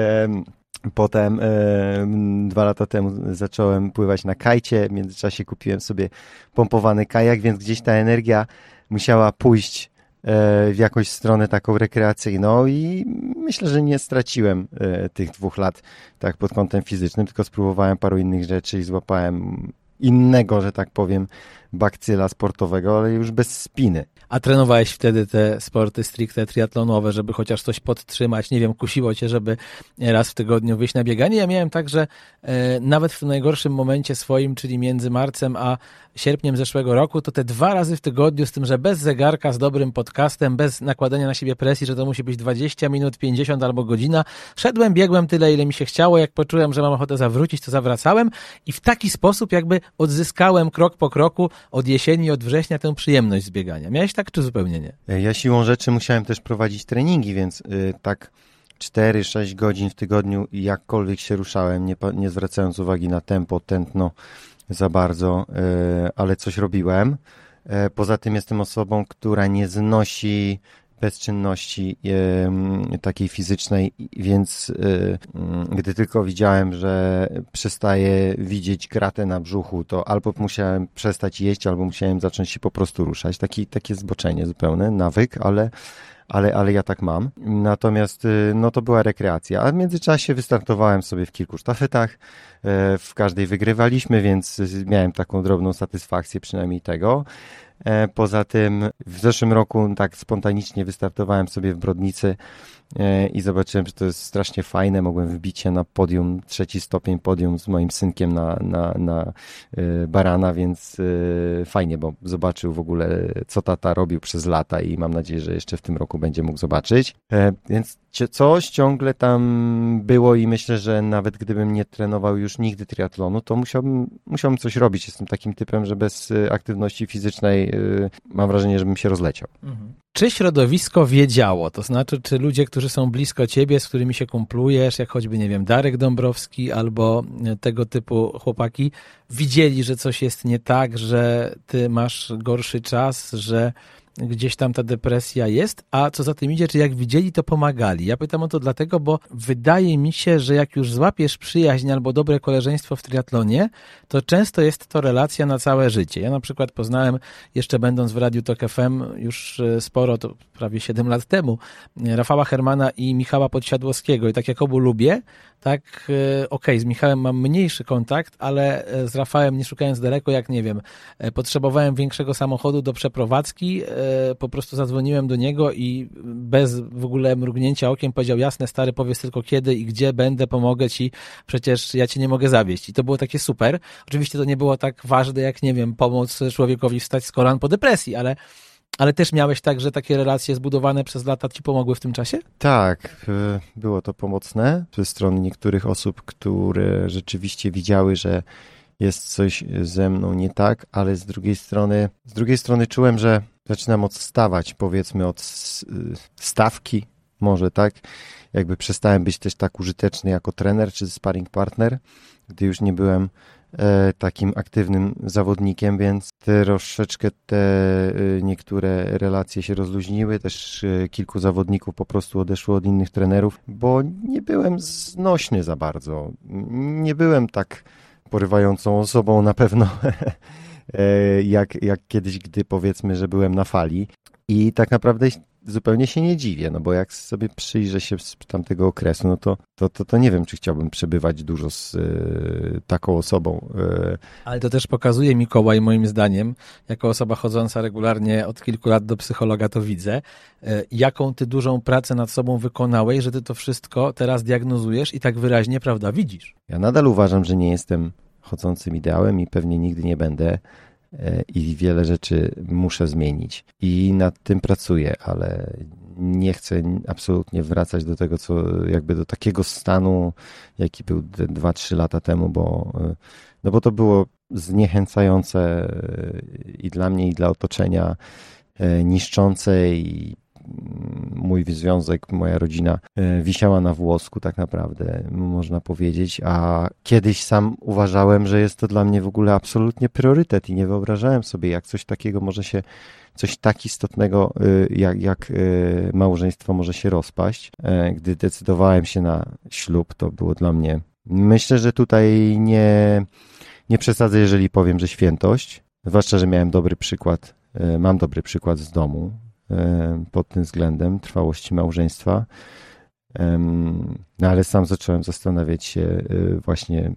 Potem e, dwa lata temu zacząłem pływać na kajcie. W międzyczasie kupiłem sobie pompowany kajak, więc gdzieś ta energia musiała pójść e, w jakąś stronę taką rekreacyjną i myślę, że nie straciłem e, tych dwóch lat tak pod kątem fizycznym, tylko spróbowałem paru innych rzeczy i złapałem innego, że tak powiem, bakcyla sportowego, ale już bez spiny.
A trenowałeś wtedy te sporty stricte triatlonowe, żeby chociaż coś podtrzymać? Nie wiem, kusiło cię, żeby raz w tygodniu wyjść na bieganie? Ja miałem tak, że e, nawet w tym najgorszym momencie swoim, czyli między marcem a sierpniem zeszłego roku, to te dwa razy w tygodniu, z tym, że bez zegarka, z dobrym podcastem, bez nakładania na siebie presji, że to musi być 20 minut, 50 albo godzina, szedłem, biegłem tyle, ile mi się chciało. Jak poczułem, że mam ochotę zawrócić, to zawracałem i w taki sposób jakby odzyskałem krok po kroku od jesieni, od września tę przyjemność z biegania. Miałeś tak, czy zupełnie nie?
Ja siłą rzeczy musiałem też prowadzić treningi, więc yy, tak 4-6 godzin w tygodniu jakkolwiek się ruszałem, nie, nie zwracając uwagi na tempo, tętno za bardzo, yy, ale coś robiłem. Poza tym jestem osobą, która nie znosi bezczynności takiej fizycznej, więc e, mm, gdy tylko widziałem, że przestaję widzieć kratę na brzuchu, to albo musiałem przestać jeść, albo musiałem zacząć się po prostu ruszać. Taki, takie zboczenie zupełne, nawyk, ale ale, ale ja tak mam. Natomiast y, no to była rekreacja. A w międzyczasie wystartowałem sobie w kilku sztafetach. E, w każdej wygrywaliśmy, więc miałem taką drobną satysfakcję przynajmniej tego. E, poza tym w zeszłym roku tak spontanicznie wystartowałem sobie w Brodnicy i zobaczyłem, że to jest strasznie fajne. Mogłem wbić się na podium, trzeci stopień podium z moim synkiem na, na, na e, barana, więc fajnie, bo zobaczył w ogóle, co tata robił przez lata i mam nadzieję, że jeszcze w tym roku będzie mógł zobaczyć. Więc coś ciągle tam było i myślę, że nawet gdybym nie trenował już nigdy triatlonu, to musiałbym, musiałbym coś robić. Jestem takim typem, że bez aktywności fizycznej Y, mam wrażenie, żebym się rozleciał. Mhm.
Czy środowisko wiedziało? To znaczy, czy ludzie, którzy są blisko ciebie, z którymi się kumplujesz, jak choćby, nie wiem, Darek Dąbrowski albo tego typu chłopaki, widzieli, że coś jest nie tak, że ty masz gorszy czas, że gdzieś tam ta depresja jest, a co za tym idzie, czy jak widzieli, to pomagali. Ja pytam o to dlatego, bo wydaje mi się, że jak już złapiesz przyjaźń albo dobre koleżeństwo w triatlonie, to często jest to relacja na całe życie. Ja na przykład poznałem, jeszcze będąc w Radiu Tok FM już e, sporo, to prawie 7 lat temu, Rafała Hermana i Michała Podsiadłowskiego i tak jak obu lubię, tak, e, okej, okay, z Michałem mam mniejszy kontakt, ale e, z Rafałem, nie szukając daleko, jak nie wiem, potrzebowałem większego samochodu do przeprowadzki, po prostu zadzwoniłem do niego i bez w ogóle mrugnięcia okiem powiedział, jasne stary, powiedz tylko kiedy i gdzie będę, pomogę ci, przecież ja cię nie mogę zawieść. I to było takie super. Oczywiście to nie było tak ważne, jak nie wiem, pomóc człowiekowi wstać z kolan po depresji, ale ale też miałeś tak, że takie relacje zbudowane przez lata ci pomogły w tym czasie?
Tak, było to pomocne ze strony niektórych osób, które rzeczywiście widziały, że jest coś ze mną nie tak, ale z drugiej strony, z drugiej strony czułem, że zaczynam odstawać, powiedzmy, od stawki, może tak, jakby przestałem być też tak użyteczny jako trener czy sparring partner, gdy już nie byłem e, takim aktywnym zawodnikiem, więc troszeczkę te e, niektóre relacje się rozluźniły, też e, kilku zawodników po prostu odeszło od innych trenerów, bo nie byłem znośny za bardzo. Nie byłem tak porywającą osobą na pewno, jak, jak kiedyś, gdy powiedzmy, że byłem na fali. I tak naprawdę zupełnie się nie dziwię, no bo jak sobie przyjrzę się z tamtego okresu, no to, to, to, to nie wiem, czy chciałbym przebywać dużo z y, taką osobą. Y.
Ale to też pokazuje Mikołaj, moim zdaniem, jako osoba chodząca regularnie od kilku lat do psychologa, to widzę, y, jaką ty dużą pracę nad sobą wykonałeś, że ty to wszystko teraz diagnozujesz i tak wyraźnie, prawda, widzisz.
Ja nadal uważam, że nie jestem chodzącym ideałem i pewnie nigdy nie będę e, i wiele rzeczy muszę zmienić. I nad tym pracuję, ale nie chcę absolutnie wracać do tego, co jakby do takiego stanu, jaki był 2-3 lata temu, bo, e, no bo to było zniechęcające e, i dla mnie, i dla otoczenia, niszczące i mój związek, moja rodzina e, wisiała na włosku tak naprawdę, można powiedzieć, a kiedyś sam uważałem, że jest to dla mnie w ogóle absolutnie priorytet i nie wyobrażałem sobie, jak coś takiego może się, coś tak istotnego e, jak, jak e, małżeństwo może się rozpaść. Gdy decydowałem się na ślub, to było dla mnie, myślę, że tutaj nie, nie przesadzę, jeżeli powiem, że świętość, zwłaszcza, że miałem dobry przykład, mam dobry przykład z domu, pod tym względem trwałości małżeństwa. No ale sam zacząłem zastanawiać się e, właśnie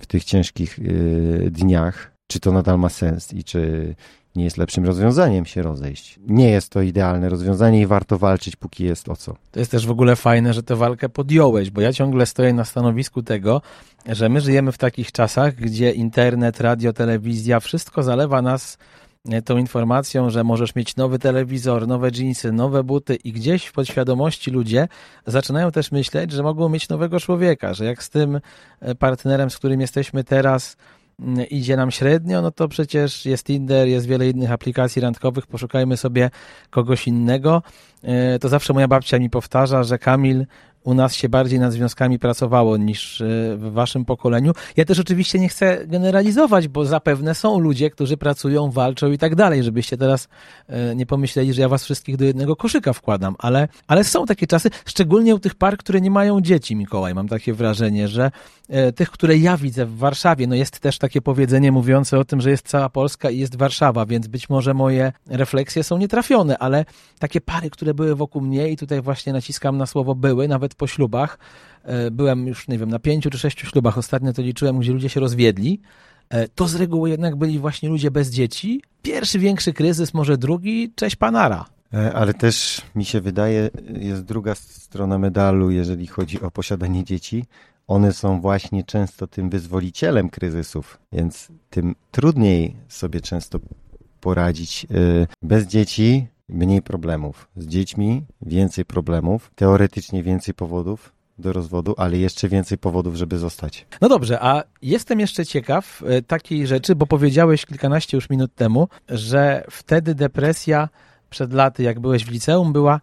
w tych ciężkich e, dniach, czy to nadal ma sens i czy nie jest lepszym rozwiązaniem się rozejść. Nie jest to idealne rozwiązanie i warto walczyć, póki jest o co.
To jest też w ogóle fajne, że tę walkę podjąłeś, bo ja ciągle stoję na stanowisku tego, że my żyjemy w takich czasach, gdzie internet, radio, telewizja, wszystko zalewa nas E, tą informacją, że możesz mieć nowy telewizor, nowe dżinsy, nowe buty i gdzieś w podświadomości ludzie zaczynają też myśleć, że mogą mieć nowego człowieka, że jak z tym e, partnerem, z którym jesteśmy teraz, idzie nam średnio, no to przecież jest Tinder, jest wiele innych aplikacji randkowych, poszukajmy sobie kogoś innego. E, to zawsze moja babcia mi powtarza, że Kamil u nas się bardziej nad związkami pracowało niż e, w waszym pokoleniu. Ja też oczywiście nie chcę generalizować, bo zapewne są ludzie, którzy pracują, walczą i tak dalej, żebyście teraz e, nie pomyśleli, że ja was wszystkich do jednego koszyka wkładam, ale, ale są takie czasy, szczególnie u tych par, które nie mają dzieci, Mikołaj, mam takie wrażenie, że e, tych, które ja widzę w Warszawie, no jest też takie powiedzenie mówiące o tym, że jest cała Polska i jest Warszawa, więc być może moje refleksje są nietrafione, ale takie pary, które były wokół mnie i tutaj właśnie naciskam na słowo były, nawet nawet po ślubach. E, byłem już, nie wiem, na pięciu czy sześciu ślubach, ostatnio to liczyłem, gdzie ludzie się rozwiedli. E, to z reguły jednak byli właśnie ludzie bez dzieci. Pierwszy większy kryzys, może drugi, cześć panara.
E, ale też mi się wydaje, jest druga strona medalu, jeżeli chodzi o posiadanie dzieci. One są właśnie często tym wyzwolicielem kryzysów, więc tym trudniej sobie często poradzić. Bez dzieci mniej problemów. Z dziećmi więcej problemów, teoretycznie więcej powodów do rozwodu, ale jeszcze więcej powodów, żeby zostać.
No dobrze, a jestem jeszcze ciekaw e, takiej rzeczy, bo powiedziałeś kilkanaście już minut temu, że wtedy depresja przed laty, jak byłeś w liceum, była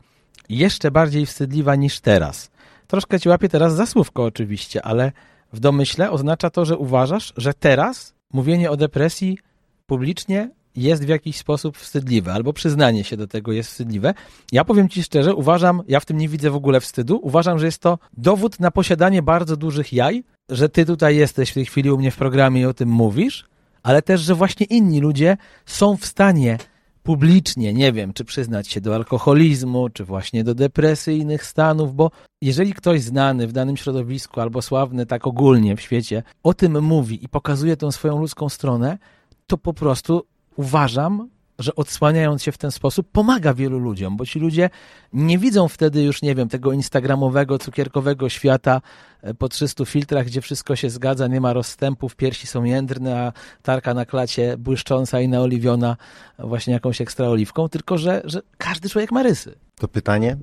jeszcze bardziej wstydliwa niż teraz. Troszkę ci łapię teraz za słówko oczywiście, ale w domyśle oznacza to, że uważasz, że teraz mówienie o depresji publicznie jest w jakiś sposób wstydliwe, albo przyznanie się do tego jest wstydliwe. Ja powiem Ci szczerze, uważam, ja w tym nie widzę w ogóle wstydu, uważam, że jest to dowód na posiadanie bardzo dużych jaj, że Ty tutaj jesteś w tej chwili u mnie w programie i o tym mówisz, ale też, że właśnie inni ludzie są w stanie publicznie, nie wiem, czy przyznać się do alkoholizmu, czy właśnie do depresyjnych stanów, bo jeżeli ktoś znany w danym środowisku albo sławny tak ogólnie w świecie o tym mówi i pokazuje tą swoją ludzką stronę, to po prostu uważam, że odsłaniając się w ten sposób pomaga wielu ludziom, bo ci ludzie nie widzą wtedy już, nie wiem, tego instagramowego, cukierkowego świata po 300 filtrach, gdzie wszystko się zgadza, nie ma rozstępów, piersi są jędrne, a tarka na klacie błyszcząca i naoliwiona właśnie jakąś ekstra oliwką, tylko że, że każdy człowiek ma rysy.
To pytanie?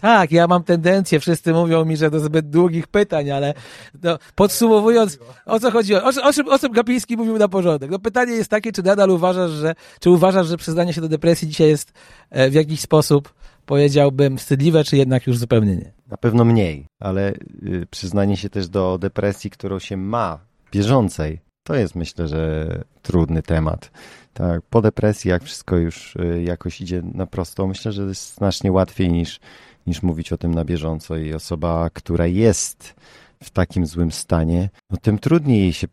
Tak, ja mam tendencję, wszyscy mówią mi, że do zbyt długich pytań, ale no, podsumowując, o co chodziło? O, o, czym, o czym Gapiński mówił na porządek? No pytanie jest takie, czy nadal uważasz, że, czy uważasz, że przyznanie się do depresji dzisiaj jest e, w jakiś sposób, powiedziałbym, wstydliwe, czy jednak już zupełnie nie?
Na pewno mniej, ale y, przyznanie się też do depresji, którą się ma, bieżącej, to jest myślę, że trudny temat. Tak, po depresji, jak wszystko już y, jakoś idzie na prosto, myślę, że jest znacznie łatwiej niż, niż mówić o tym na bieżąco i osoba, która jest w takim złym stanie, no tym trudniej jej się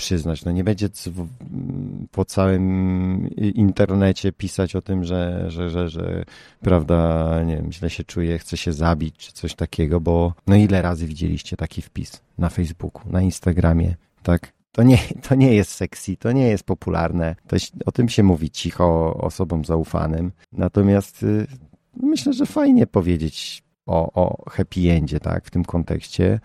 przyznać. No nie będzie po całym internecie pisać o tym, że, że, że, że prawda, nie wiem, źle się czuje, chce się zabić, czy coś takiego, bo no ile razy widzieliście taki wpis na Facebooku, na Instagramie, tak? To nie, to nie jest sexy, to nie jest popularne. To, o tym się mówi cicho osobom zaufanym. Natomiast y, myślę, że fajnie powiedzieć o, o happy endzie, tak, w tym kontekście.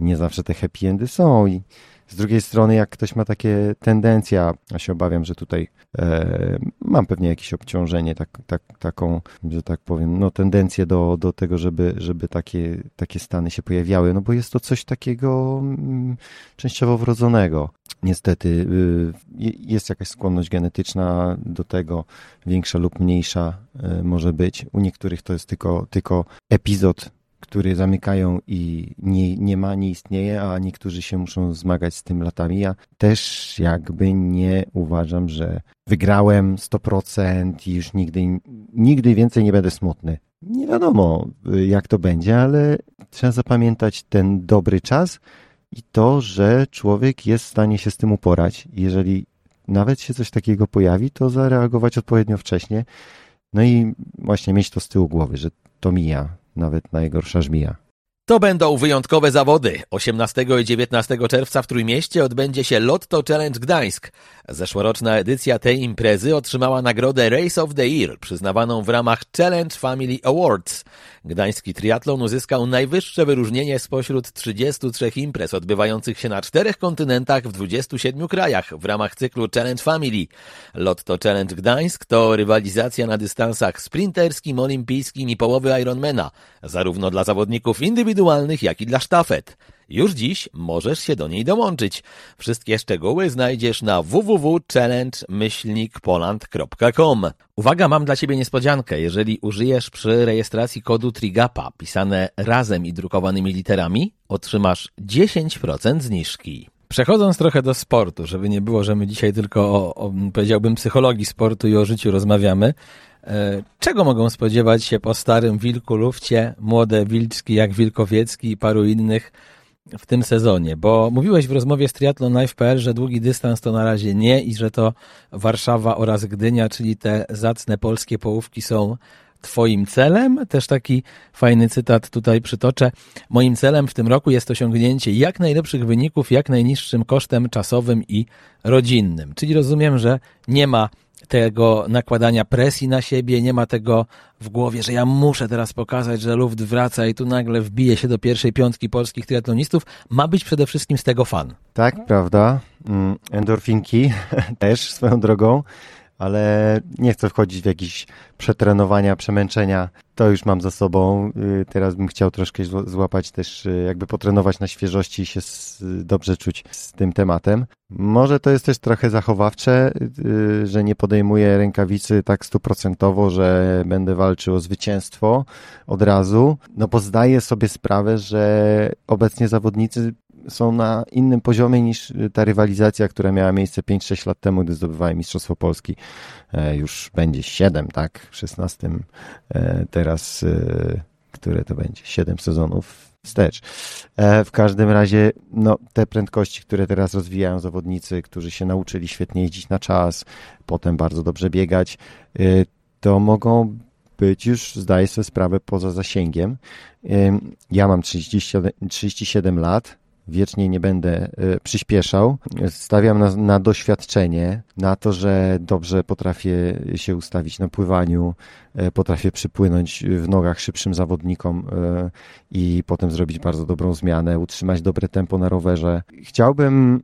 Nie zawsze te happy endy są i z drugiej strony, jak ktoś ma takie tendencje, a się obawiam, że tutaj e, mam pewnie jakieś obciążenie, tak, tak, taką, że tak powiem, no tendencję do, do tego, żeby, żeby takie, takie stany się pojawiały, no bo jest to coś takiego mm, częściowo wrodzonego. Niestety y, jest jakaś skłonność genetyczna do tego, większa lub mniejsza y, może być. U niektórych to jest tylko, tylko epizod który zamykają i nie, nie ma, nie istnieje, a niektórzy się muszą zmagać z tym latami. Ja też jakby nie uważam, że wygrałem 100% i już nigdy, nigdy więcej nie będę smutny. Nie wiadomo, jak to będzie, ale trzeba zapamiętać ten dobry czas i to, że człowiek jest w stanie się z tym uporać. Jeżeli nawet się coś takiego pojawi, to zareagować odpowiednio wcześnie. No i właśnie mieć to z tyłu głowy, że to mija, nawet najgorsza żmija.
To będą wyjątkowe zawody. 18 i 19 czerwca w Trójmieście odbędzie się Lotto Challenge Gdańsk. Zeszłoroczna edycja tej imprezy otrzymała nagrodę Race of the Year, przyznawaną w ramach Challenge Family Awards. Gdański triatlon uzyskał najwyższe wyróżnienie spośród 33 imprez odbywających się na czterech kontynentach w 27 krajach w ramach cyklu Challenge Family. Lotto Challenge Gdańsk to rywalizacja na dystansach sprinterskim, olimpijskim i połowy Ironmana, zarówno dla zawodników indywidualnych, jak i dla sztafet. Już dziś możesz się do niej dołączyć. Wszystkie szczegóły znajdziesz na www.challenge-poland.com. Uwaga, mam dla Ciebie niespodziankę. Jeżeli użyjesz przy rejestracji kodu TRIGAPA pisane razem i drukowanymi literami, otrzymasz 10% zniżki. Przechodząc trochę do sportu, żeby nie było, że my dzisiaj tylko o, o powiedziałbym, psychologii sportu i o życiu rozmawiamy, e, Czego mogą spodziewać się po starym Wilku Lufcie, młode Wilczki jak Wilkowiecki i paru innych w tym sezonie? Bo mówiłeś w rozmowie z triathlonlife.pl, że długi dystans to na razie nie i że to Warszawa oraz Gdynia, czyli te zacne polskie połówki są Twoim celem. Też taki fajny cytat tutaj przytoczę. Moim celem w tym roku jest osiągnięcie jak najlepszych wyników, jak najniższym kosztem czasowym i rodzinnym. Czyli rozumiem, że nie ma tego nakładania presji na siebie, nie ma tego w głowie, że ja muszę teraz pokazać, że Luft wraca i tu nagle wbije się do pierwszej piątki polskich triatlonistów. Ma być przede wszystkim z tego fan.
Tak, prawda. Mm, endorfinki też swoją drogą ale nie chcę wchodzić w jakieś przetrenowania, przemęczenia. To już mam za sobą. Y, teraz bym chciał troszkę złapać też, y, jakby potrenować na świeżości i się dobrze czuć z tym tematem. Może to jest też trochę zachowawcze, y, że nie podejmuję rękawicy tak stuprocentowo, że będę walczył o zwycięstwo od razu, no bo zdaję sobie sprawę, że obecnie zawodnicy są na innym poziomie niż ta rywalizacja, która miała miejsce 5-6 lat temu, gdy zdobywałem Mistrzostwo Polski. E, już będzie 7, tak? W 16 e, teraz, e, które to będzie? 7 sezonów wstecz. W każdym razie, no, te prędkości, które teraz rozwijają zawodnicy, którzy się nauczyli świetnie jeździć na czas, potem bardzo dobrze biegać, to mogą być już, zdaję sobie sprawę, poza zasięgiem. Ja mam 30, 37 lat, wiecznie nie będę e, przyspieszał. Stawiam na, na, doświadczenie, na to, że dobrze potrafię się ustawić na pływaniu, e, potrafię przypłynąć w nogach szybszym zawodnikom e, i potem zrobić bardzo dobrą zmianę, utrzymać dobre tempo na rowerze. Chciałbym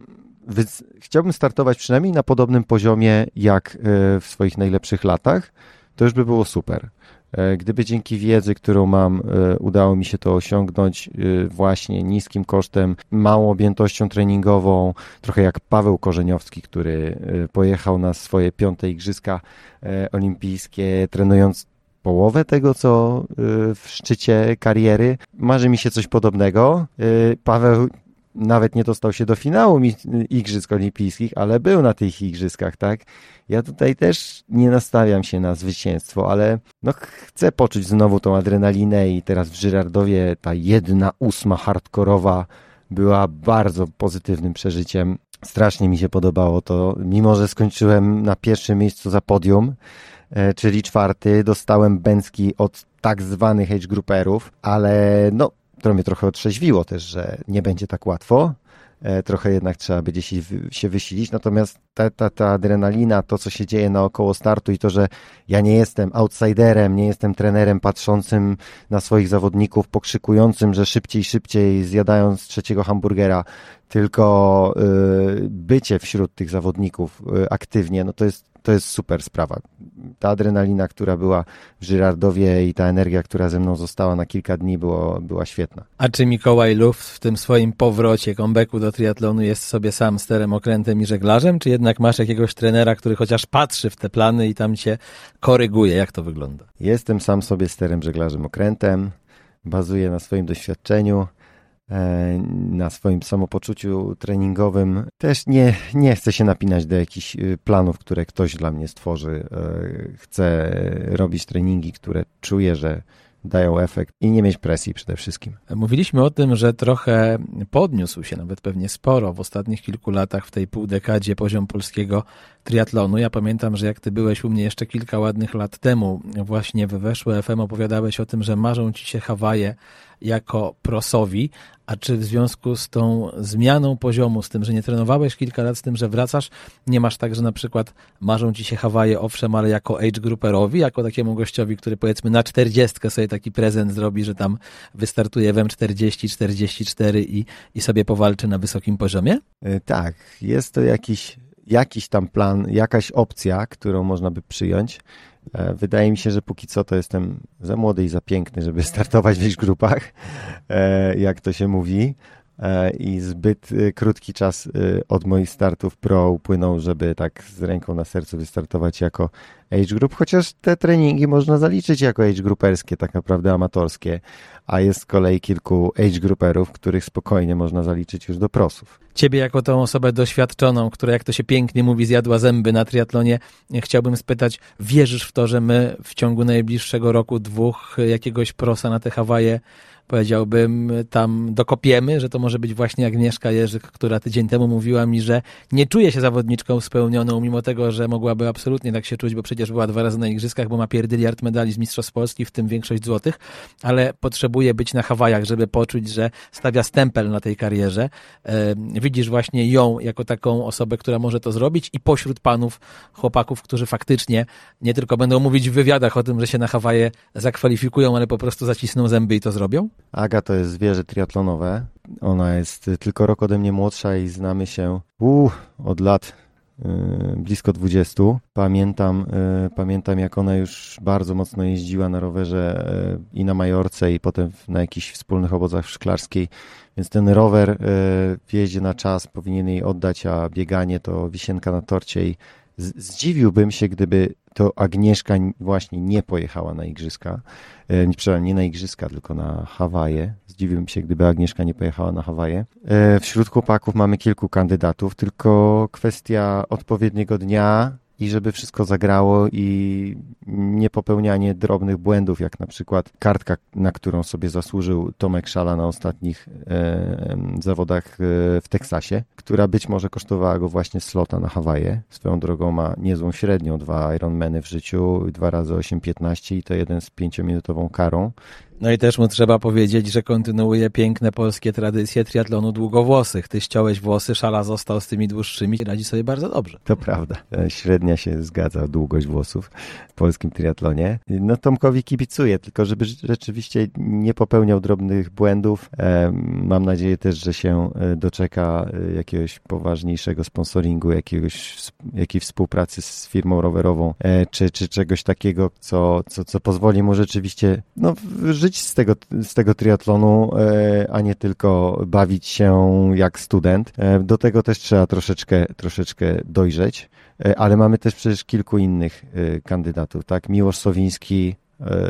chciałbym startować przynajmniej na podobnym poziomie jak w swoich najlepszych latach. To już by było super. E, gdyby dzięki wiedzy, którą mam, e, udało mi się to osiągnąć e, właśnie niskim kosztem, małą objętością treningową, trochę jak Paweł Korzeniowski, który pojechał na swoje piąte Igrzyska Olimpijskie, trenując połowę tego, co w szczycie kariery. Marzy mi się coś podobnego. Paweł nawet nie dostał się do finału Igrzysk Olimpijskich, ale był na tych Igrzyskach, tak? Ja tutaj też nie nastawiam się na zwycięstwo, ale no chcę poczuć znowu tą adrenalinę i teraz w Żyrardowie ta jedna ósma hardkorowa była bardzo pozytywnym przeżyciem. Strasznie mi się podobało to, mimo że skończyłem na pierwszym miejscu za podium, e, czyli czwarty, dostałem bęcki od tak zwanych age grouperów, ale no, to mnie trochę otrzeźwiło też, że nie będzie tak łatwo. E, trochę jednak trzeba będzie się, wysilić. Natomiast ta, ta, ta adrenalina, to co się dzieje naokoło startu i to, że ja nie jestem outsiderem, nie jestem trenerem patrzącym na swoich zawodników, pokrzykującym, że szybciej, szybciej zjadając trzeciego hamburgera, tylko y, bycie wśród tych zawodników y, aktywnie, no to jest, to jest super sprawa. Ta adrenalina, która była w Żyrardowie i ta energia, która ze mną została na kilka dni, było, była świetna.
A czy Mikołaj Luft w tym swoim powrocie, comebacku do triatlonu jest sobie sam sterem, okrętem i żeglarzem, czy jednak masz jakiegoś trenera, który chociaż patrzy w te plany i tam cię koryguje? Jak to wygląda?
Jestem sam sobie sterem, żeglarzem, okrętem. Bazuję na swoim doświadczeniu. E, na swoim samopoczuciu treningowym. Też nie, nie chcę się napinać do jakichś y, planów, które ktoś dla mnie stworzy. E, chcę robić treningi, które czuję, że dają efekt i nie mieć presji przede wszystkim.
Mówiliśmy o tym, że trochę podniósł się, nawet pewnie sporo w ostatnich kilku latach w tej półdekadzie poziom polskiego triatlonu. Ja pamiętam, że jak ty byłeś u mnie jeszcze kilka ładnych lat temu, właśnie we Weszło FM opowiadałeś o tym, że marzą ci się Hawaje jako prosowi, a czy w związku z tą zmianą poziomu, z tym, że nie trenowałeś kilka lat, z tym, że wracasz, nie masz tak, że na przykład marzą ci się Hawaje, owszem, ale jako age grouperowi, jako takiemu gościowi, który powiedzmy na czterdziestkę sobie taki prezent zrobi, że tam wystartuje w M40, 44 i, i sobie powalczy na wysokim poziomie?
E, tak, jest to jakiś, jakiś tam plan, jakaś opcja, którą można by przyjąć. E, wydaje mi się, że póki co to jestem za młody i za piękny, żeby startować w jakichś grupach, e, jak to się mówi. E, I zbyt krótki czas od moich startów pro upłynął, żeby tak z ręką na sercu wystartować jako age group, chociaż te treningi można zaliczyć jako age grouperskie, tak naprawdę amatorskie, a jest z kolei kilku age grouperów, których spokojnie można zaliczyć już do prosów.
Ciebie jako tą osobę doświadczoną, która jak to się pięknie mówi, zjadła zęby na triatlonie, chciałbym spytać, wierzysz w to, że my w ciągu najbliższego roku, dwóch jakiegoś prosa na te Hawaje powiedziałbym, tam dokopiemy, że to może być właśnie Agnieszka Jerzyk, która tydzień temu mówiła mi, że nie czuje się zawodniczką spełnioną, mimo tego, że mogłaby absolutnie tak się czuć, bo przecież była dwa razy na igrzyskach, bo ma pierdyliard medali z Mistrzostw Polski, w tym większość złotych, ale potrzebuje być na Hawajach, żeby poczuć, że stawia stempel na tej karierze. Widzisz właśnie ją jako taką osobę, która może to zrobić i pośród panów, chłopaków, którzy faktycznie nie tylko będą mówić w wywiadach o tym, że się na Hawaje zakwalifikują, ale po prostu zacisną zęby i to zrobią?
Aga to jest zwierzę triatlonowe. Ona jest tylko rok ode mnie młodsza i znamy się uu, od lat yy, blisko 20. Pamiętam, yy, pamiętam, jak ona już bardzo mocno jeździła na rowerze i na Majorce, i potem na jakichś wspólnych obozach w Szklarskiej. Więc ten rower y, w jeździe na czas powinien jej oddać, a bieganie to wisienka na torcie i zdziwiłbym się, gdyby to Agnieszka właśnie nie pojechała na igrzyska, e, nie, nie na igrzyska, tylko na Hawaje. Zdziwiłbym się, gdyby Agnieszka nie pojechała na Hawaje. E, wśród chłopaków mamy kilku kandydatów, tylko kwestia odpowiedniego dnia, i żeby wszystko zagrało i nie popełnianie drobnych błędów, jak na przykład kartka, na którą sobie zasłużył Tomek Szala na ostatnich e, zawodach e, w Teksasie, która być może kosztowała go właśnie slota na Hawaje. Swoją drogą ma niezłą średnią, dwa Ironmany w życiu, dwa razy 8,15 i to jeden z pięciominutową karą.
No i też mu trzeba powiedzieć, że kontynuuje piękne polskie tradycje triatlonu długowłosych. Ty ściąłeś włosy, szala został z tymi dłuższymi, radzi sobie bardzo dobrze.
To prawda. E, średnia się zgadza, długość włosów w polskim triatlonie. No Tomkowi kibicuję, tylko żeby rzeczywiście nie popełniał drobnych błędów. E, mam nadzieję też, że się e, doczeka jakiegoś poważniejszego sponsoringu, jakiegoś, jakiejś współpracy z firmą rowerową, czy, czy czegoś takiego, co, co, co pozwoli mu rzeczywiście no, żyć żyć z tego, z tego triatlonu, e, a nie tylko bawić się jak student. E, do tego też trzeba troszeczkę, troszeczkę dojrzeć, e, ale mamy też przecież kilku innych kandydatów, tak? Miłosz Sowiński,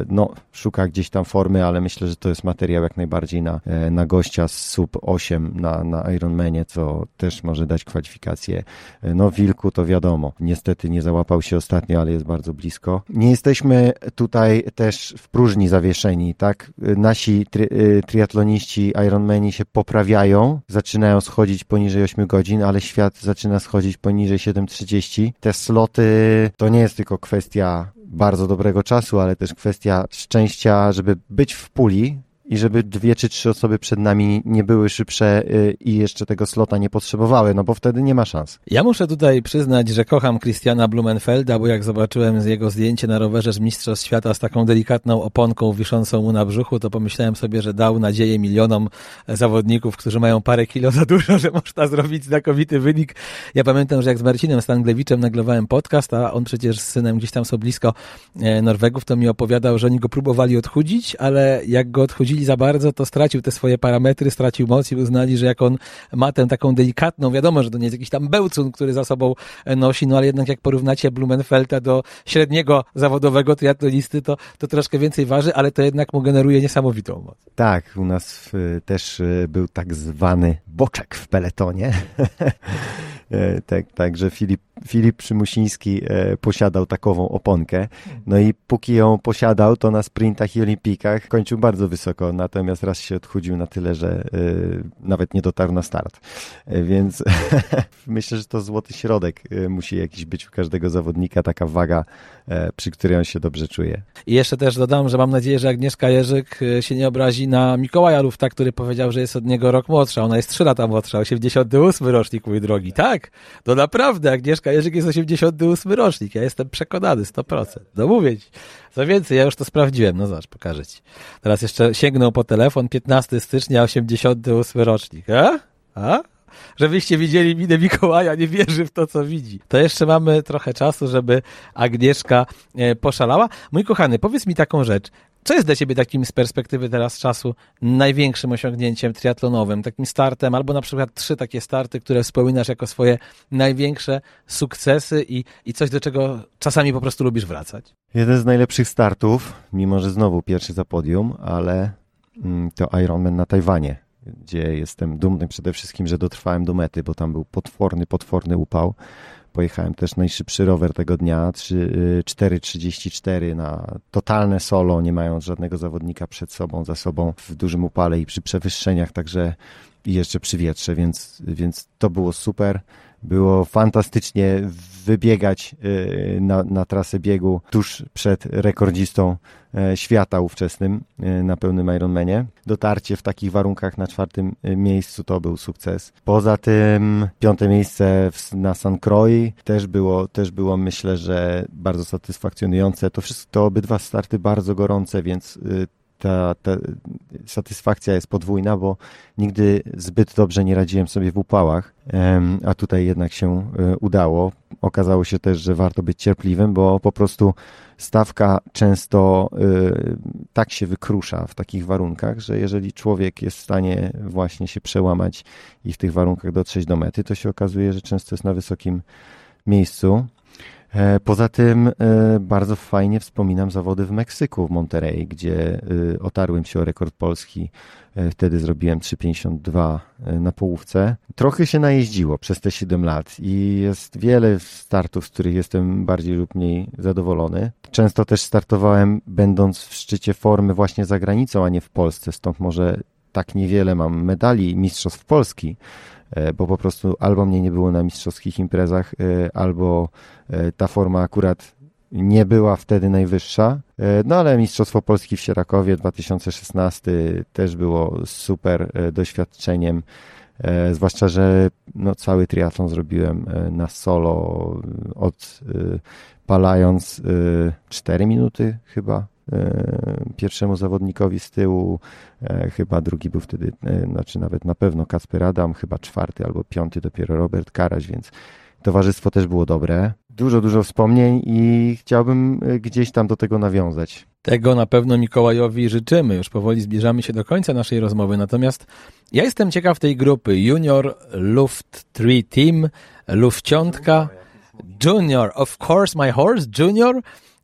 no, szuka gdzieś tam formy, ale myślę, że to jest materiał jak najbardziej na, na gościa z sub 8 na, na Ironmanie, co też może dać kwalifikację. No, Wilku to wiadomo, niestety nie załapał się ostatnio, ale jest bardzo blisko. Nie jesteśmy tutaj też w próżni zawieszeni, tak? Nasi tri triatloniści Ironmani się poprawiają, zaczynają schodzić poniżej 8 godzin, ale świat zaczyna schodzić poniżej 7.30. Te sloty to nie jest tylko kwestia bardzo dobrego czasu, ale też kwestia szczęścia, żeby być w puli, i żeby dwie czy trzy osoby przed nami nie były szybsze y, i jeszcze tego slota nie potrzebowały, no bo wtedy nie ma szans.
Ja muszę tutaj przyznać, że kocham Christiana Blumenfelda, bo jak zobaczyłem jego zdjęcie na rowerze z Mistrzostw Świata z taką delikatną oponką wiszącą mu na brzuchu, to pomyślałem sobie, że dał nadzieję milionom zawodników, którzy mają parę kilo za dużo, że można zrobić znakomity wynik. Ja pamiętam, że jak z Marcinem Stanglewiczem naglowałem podcast, a on przecież z synem gdzieś tam są blisko e, Norwegów, to mi opowiadał, że oni go próbowali odchudzić, ale jak go odchudzili za bardzo, to stracił te swoje parametry, stracił moc i uznali, że jak on ma tę taką delikatną, wiadomo, że to nie jest jakiś tam bełcun, który za sobą e, nosi, no ale jednak jak porównacie Blumenfelda do średniego zawodowego triatlonisty, to, to troszkę więcej waży, ale to jednak mu generuje niesamowitą moc.
Tak, u nas też e, był tak zwany boczek w peletonie. E, tak, także Filip, Filip Przymusiński e, posiadał takową oponkę. No i póki ją posiadał, to na sprintach i olimpikach kończył bardzo wysoko, natomiast raz się odchudził na tyle, że e, nawet nie dotarł na start. Więc myślę, że to złoty środek musi jakiś być u każdego zawodnika, taka waga, przy której on się dobrze czuje.
I jeszcze też dodam, że mam nadzieję, że Agnieszka Jerzyk się nie obrazi na Mikołaja Lufta, który powiedział, że jest od niego rok młodsza. Ona jest trzy lata młodsza, 88 rocznik, mój drogi. Tak, no naprawdę, Agnieszka Jerzyk jest 88 rocznik, ja jestem przekonany, 100%. No mówię ci. Co więcej, ja już to sprawdziłem, no zobacz, pokażę ci. Teraz jeszcze sięgnął po telefon, 15 stycznia, 88 rocznik, a? A? Żebyście widzieli minę Mikołaja, nie wierzy w to, co widzi. To jeszcze mamy trochę czasu, żeby Agnieszka e, poszalała. Mój kochany, powiedz mi taką rzecz. Co jest dla Ciebie takim z perspektywy teraz czasu największym osiągnięciem triatlonowym, takim startem, albo na przykład trzy takie starty, które wspominasz jako swoje największe sukcesy i, i coś, do czego czasami po prostu lubisz wracać?
Jeden z najlepszych startów, mimo że znowu pierwszy za podium, ale mm, to Ironman na Tajwanie, gdzie jestem dumny przede wszystkim, że dotrwałem do mety, bo tam był potworny, potworny upał. Pojechałem też najszybszy rower tego dnia, 4.34 y, na totalne solo, nie mając żadnego zawodnika przed sobą, za sobą w dużym upale i przy przewyższeniach, także i jeszcze przy wietrze, więc, więc to było super. Było fantastycznie wybiegać y, na, na trasę biegu tuż przed rekordzistą e, świata ówczesnym y, na pełnym Ironmanie. Dotarcie w takich warunkach na czwartym y, miejscu to był sukces. Poza tym piąte miejsce na San Croix też było, też było myślę, że bardzo satysfakcjonujące. To wszystko, to obydwa starty bardzo gorące, więc ta, ta satysfakcja jest podwójna, bo nigdy zbyt dobrze nie radziłem sobie w upałach, a tutaj jednak się e, udało. Okazało się też, że warto być cierpliwym, bo po prostu stawka często e, tak się wykrusza w takich warunkach, że jeżeli człowiek jest w stanie właśnie się przełamać i w tych warunkach dotrzeć do mety, to się okazuje, że często jest na wysokim miejscu. E, poza tym e, bardzo fajnie wspominam zawody w Meksyku, w Monterey, gdzie e, otarłem się o rekord polski. Wtedy zrobiłem 3,52 na połówce. Trochę się najeździło przez te 7 lat i jest wiele startów, z których jestem bardziej lub mniej zadowolony. Często też startowałem będąc w szczycie formy właśnie za granicą, a nie w Polsce, stąd może tak niewiele mam medali Mistrzostw Polski, bo po prostu albo mnie nie było na mistrzowskich imprezach, e, albo e, ta forma akurat nie była wtedy najwyższa. No ale Mistrzostwo Polski w Sierakowie 2016 też było super doświadczeniem. Zwłaszcza, że no, cały triatlon zrobiłem na solo, odpalając 4 minuty chyba E, pierwszemu zawodnikowi z tyłu, e, chyba drugi był wtedy, e, znaczy nawet na pewno Kasper Adam, chyba czwarty albo piąty dopiero Robert Karaś, więc towarzystwo też było dobre. Dużo, dużo wspomnień i chciałbym gdzieś tam do tego nawiązać.
Tego na pewno Mikołajowi życzymy. Już powoli zbliżamy się do końca naszej rozmowy. Natomiast ja jestem ciekaw tej grupy Junior Luft 3 Team, Lufciątka, Junior, of course my horse, Junior.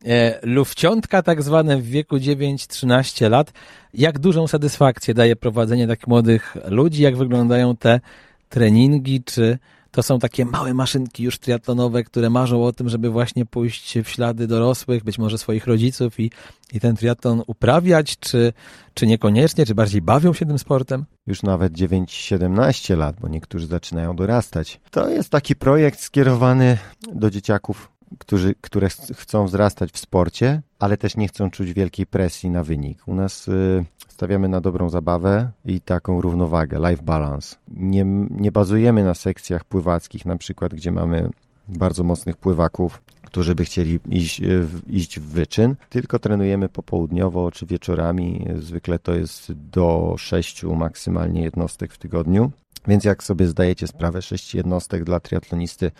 E, lufciątka tak zwane w wieku 9-13 lat. Jak dużą satysfakcję daje prowadzenie tak młodych ludzi? Jak wyglądają te treningi? Czy to są takie małe maszynki już triatlonowe, które marzą o tym, żeby właśnie pójść w ślady dorosłych, być może swoich rodziców i, i ten triatlon uprawiać, czy, czy niekoniecznie, czy bardziej bawią się tym sportem?
Już nawet 9-17 lat, bo niektórzy zaczynają dorastać. To jest taki projekt skierowany do dzieciaków którzy, które chcą wzrastać w sporcie, ale też nie chcą czuć wielkiej presji na wynik. U nas y, stawiamy na dobrą zabawę i taką równowagę, life balance. Nie, nie bazujemy na sekcjach pływackich, na przykład, gdzie mamy bardzo mocnych pływaków, którzy by chcieli iść, y, iść w wyczyn, tylko trenujemy popołudniowo czy wieczorami. Zwykle to jest do sześciu maksymalnie jednostek w tygodniu. Więc jak sobie zdajecie sprawę, sześć jednostek dla triatlonisty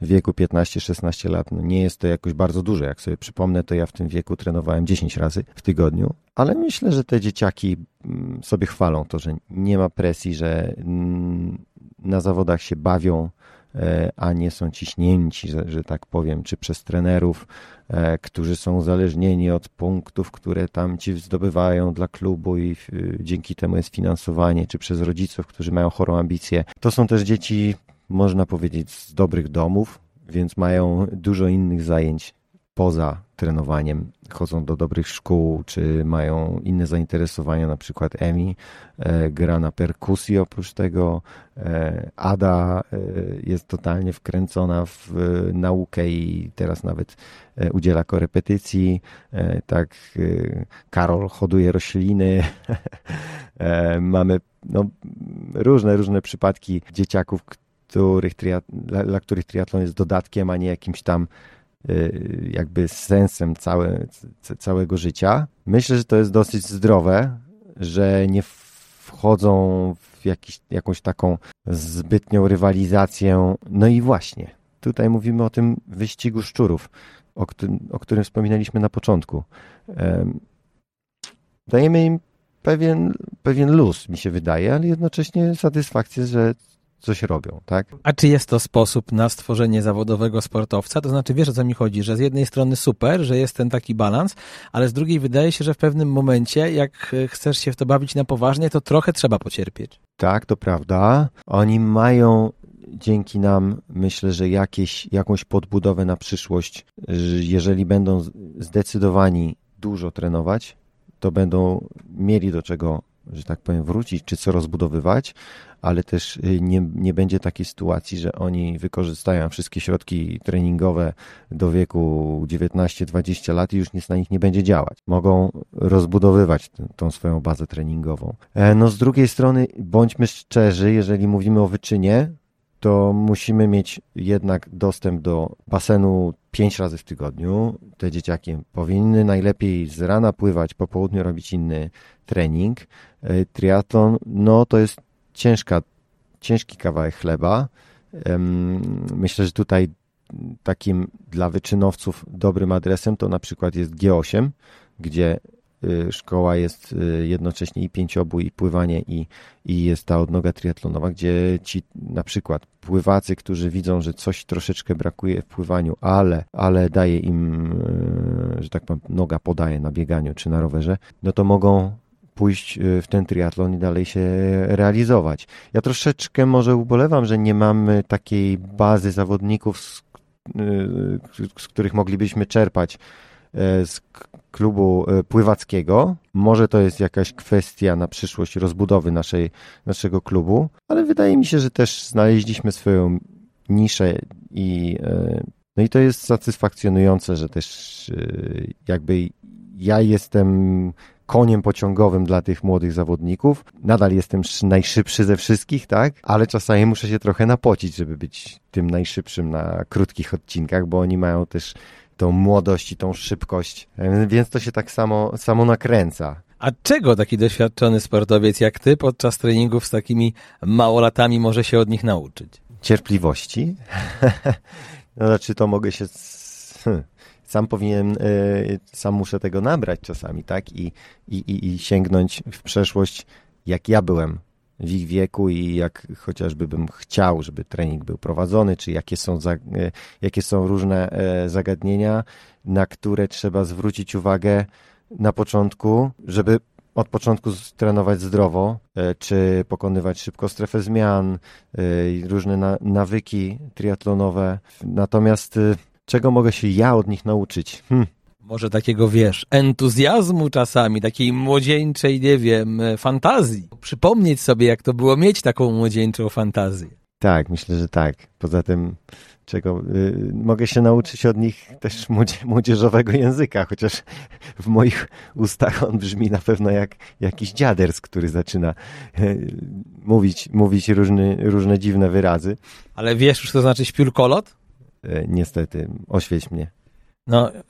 w wieku 15-16 lat, no nie jest to jakoś bardzo dużo. Jak sobie przypomnę, to ja w tym wieku trenowałem 10 razy w tygodniu, ale myślę, że te dzieciaki mm, sobie chwalą to, że nie ma presji, że mm, na zawodach się bawią, a nie są ciśnięci, że, tak powiem, czy przez trenerów, e, którzy są uzależnieni od punktów, które tam ci zdobywają dla klubu i dzięki temu jest finansowanie, czy przez rodziców, którzy mają chorą ambicję. To są też dzieci, można powiedzieć, z dobrych domów, więc mają dużo innych zajęć poza trenowaniem, chodzą do dobrych szkół, czy mają inne zainteresowania, na przykład Emi e, gra na perkusji oprócz tego, e, Ada e, jest totalnie wkręcona w naukę i teraz nawet udziela korepetycji, tak Karol hoduje rośliny, mamy no, różne, różne przypadki dzieciaków, których dla, dla których triatlon jest dodatkiem, a nie jakimś tam jakby sensem całe, całego życia. Myślę, że to jest dosyć zdrowe, że nie wchodzą w jakiś, jakąś taką zbytnią rywalizację. No i właśnie, tutaj mówimy o tym wyścigu szczurów, o którym, o którym wspominaliśmy na początku. Dajemy im pewien, pewien luz, mi się wydaje, ale jednocześnie satysfakcję, że coś robią, tak?
A czy jest to sposób na stworzenie zawodowego sportowca? To znaczy, wiesz o co mi chodzi, że z jednej strony super, że jest ten taki balans, ale z drugiej wydaje się, że w pewnym momencie, jak chcesz się w to bawić na poważnie, to trochę trzeba pocierpieć.
Tak, to prawda. Oni mają dzięki nam, myślę, że jakieś, jakąś podbudowę na przyszłość, jeżeli będą zdecydowani dużo trenować, to będą mieli do czego że tak powiem, wrócić, czy co rozbudowywać, ale też y, nie, nie będzie takiej sytuacji, że oni wykorzystają wszystkie środki treningowe do wieku 19-20 lat i już nic na nich nie będzie działać. Mogą rozbudowywać t- tą swoją bazę treningową. E, no z drugiej strony, bądźmy szczerzy, jeżeli mówimy o wyczynie, to musimy mieć jednak dostęp do basenu pięć razy w tygodniu. Te dzieciaki powinny najlepiej z rana pływać, po południu robić inny trening. E, triatlon, no to jest ciężka, ciężki kawałek chleba. Myślę, że tutaj takim dla wyczynowców dobrym adresem to na przykład jest G8, gdzie y, szkoła jest y, jednocześnie i pięciobój, i pływanie, i, i jest ta odnoga triatlonowa, gdzie ci na przykład pływacy, którzy widzą, że coś troszeczkę brakuje w pływaniu, ale, ale daje im, y, że tak powiem, noga podaje na bieganiu czy na rowerze, no to mogą pójść y, w ten triatlon i dalej się realizować. Ja troszeczkę może ubolewam, że nie mamy takiej bazy zawodników, z, y, z których moglibyśmy czerpać y, z klubu pływackiego. Może to jest jakaś kwestia na przyszłość rozbudowy naszej, naszego klubu, ale wydaje mi się, że też znaleźliśmy swoją niszę i no i to jest satysfakcjonujące, że też jakby ja jestem koniem pociągowym dla tych młodych zawodników. Nadal jestem najszybszy ze wszystkich, tak? Ale czasami muszę się trochę napocić, żeby być tym najszybszym na krótkich odcinkach, bo oni mają też tą młodość i tą szybkość, więc to się tak samo, samo nakręca.
A czego taki doświadczony sportowiec jak ty podczas treningów z takimi małolatami może się od nich nauczyć?
Cierpliwości. no, znaczy, to mogę się. Sam powinien, e, sam muszę tego nabrać czasami, tak? I, i, i sięgnąć w przeszłość, jak ja byłem w ich wieku i jak chociażby bym chciał, żeby trening był prowadzony, czy jakie są, za, jakie są różne zagadnienia, na które trzeba zwrócić uwagę na początku, żeby od początku trenować zdrowo, e, czy pokonywać szybko strefę zmian, e, różne na, nawyki triatlonowe. Natomiast e, czego mogę się ja od nich nauczyć? Hm.
Może takiego, wiesz, entuzjazmu czasami, takiej młodzieńczej, nie wiem, fantazji. Przypomnieć sobie, jak to było mieć taką młodzieńczą fantazję.
Tak, myślę, że tak. Poza tym czego y, mogę się nauczyć od nich też młodzieżowego języka, chociaż w moich ustach on brzmi na pewno jak jakiś dziaders, który zaczyna y, mówić, mówić różny, różne dziwne wyrazy.
Ale wiesz już, co znaczy śpiórkolot?
Y, niestety, oświeć mnie.
No, e,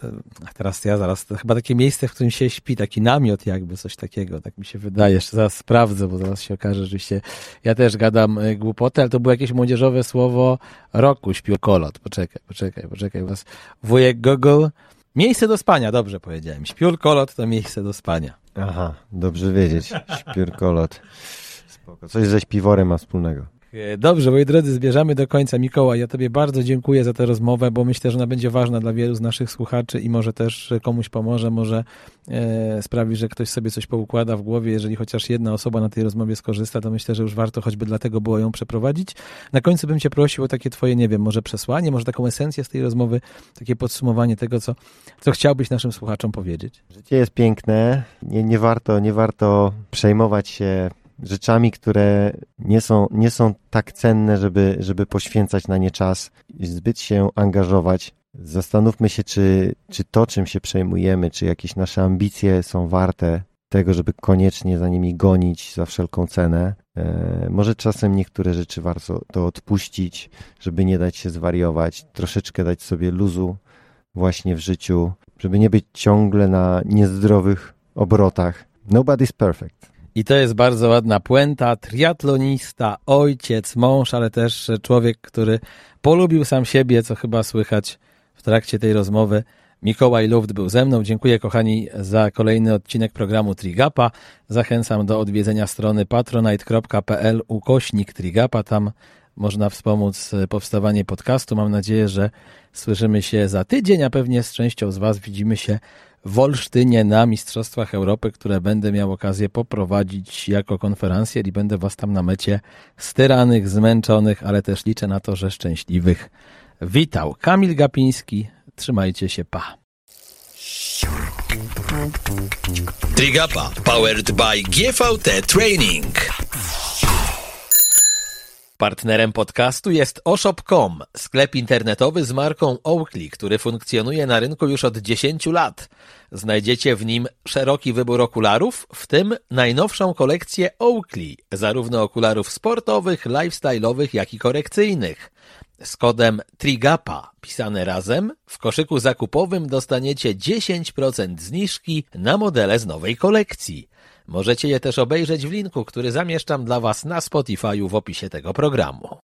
teraz ja zaraz, to chyba takie miejsce, w którym się śpi, taki namiot jakby, coś takiego, tak mi się wydaje. Jeszcze zaraz sprawdzę, bo zaraz się okaże, że się, ja też gadam e, głupoty, ale to było jakieś młodzieżowe słowo roku, śpiórkolot. Poczekaj, poczekaj, poczekaj, was. Wujek Google. Miejsce do spania, dobrze powiedziałem. Śpiórkolot to miejsce do spania.
Aha, dobrze wiedzieć. Śpiórkolot. Spoko. Coś ze śpiworem ma wspólnego.
E, dobrze, moi drodzy, zbierzamy do końca. Mikołaj, ja Tobie bardzo dziękuję za tę rozmowę, bo myślę, że ona będzie ważna dla wielu z naszych słuchaczy i może też komuś pomoże, może e, sprawi, że ktoś sobie coś poukłada w głowie. Jeżeli chociaż jedna osoba na tej rozmowie skorzysta, to myślę, że już warto choćby dlatego było ją przeprowadzić. Na końcu bym Cię prosił o takie Twoje, nie wiem, może przesłanie, może taką esencję z tej rozmowy, takie podsumowanie tego, co, co chciałbyś naszym słuchaczom powiedzieć.
Życie jest piękne, nie, nie, warto, nie warto przejmować się rzeczami, które nie są, nie są tak cenne, żeby, żeby poświęcać na nie czas, zbyt się angażować. Zastanówmy się, czy, czy to, czym się przejmujemy, czy jakieś nasze ambicje są warte tego, żeby koniecznie za nimi gonić za wszelką cenę. E, może czasem niektóre rzeczy warto to odpuścić, żeby nie dać się zwariować, troszeczkę dać sobie luzu właśnie w życiu, żeby nie być ciągle na niezdrowych obrotach. Nobody's perfect.
I to jest bardzo ładna puenta. Triatlonista, ojciec, mąż, ale też człowiek, który polubił sam siebie, co chyba słychać w trakcie tej rozmowy. Mikołaj Luft był ze mną. Dziękuję kochani za kolejny odcinek programu Trigapa. Zachęcam do odwiedzenia strony patronite.pl ukośnik Trigapa. Tam można wspomóc powstawanie podcastu. Mam nadzieję, że słyszymy się za tydzień, a pewnie z częścią z Was widzimy się w Olsztynie na Mistrzostwach Europy, które będę miał okazję poprowadzić jako konferencjer i będę Was tam na mecie styranych, zmęczonych, ale też liczę na to, że szczęśliwych witał. Kamil Gapiński, trzymajcie się, pa.
Trigapa powered by GVT Training.
Partnerem podcastu jest oshop.com, sklep internetowy z marką Oakley, który funkcjonuje na rynku już od 10 lat. Znajdziecie w nim szeroki wybór okularów, w tym najnowszą kolekcję Oakley, zarówno okularów sportowych, lifestyle'owych, jak i korekcyjnych. Z kodem TRIGAPA pisane razem w koszyku zakupowym dostaniecie 10% zniżki na modele z nowej kolekcji. Możecie je też obejrzeć w linku, który zamieszczam dla Was na Spotify'u w opisie tego programu.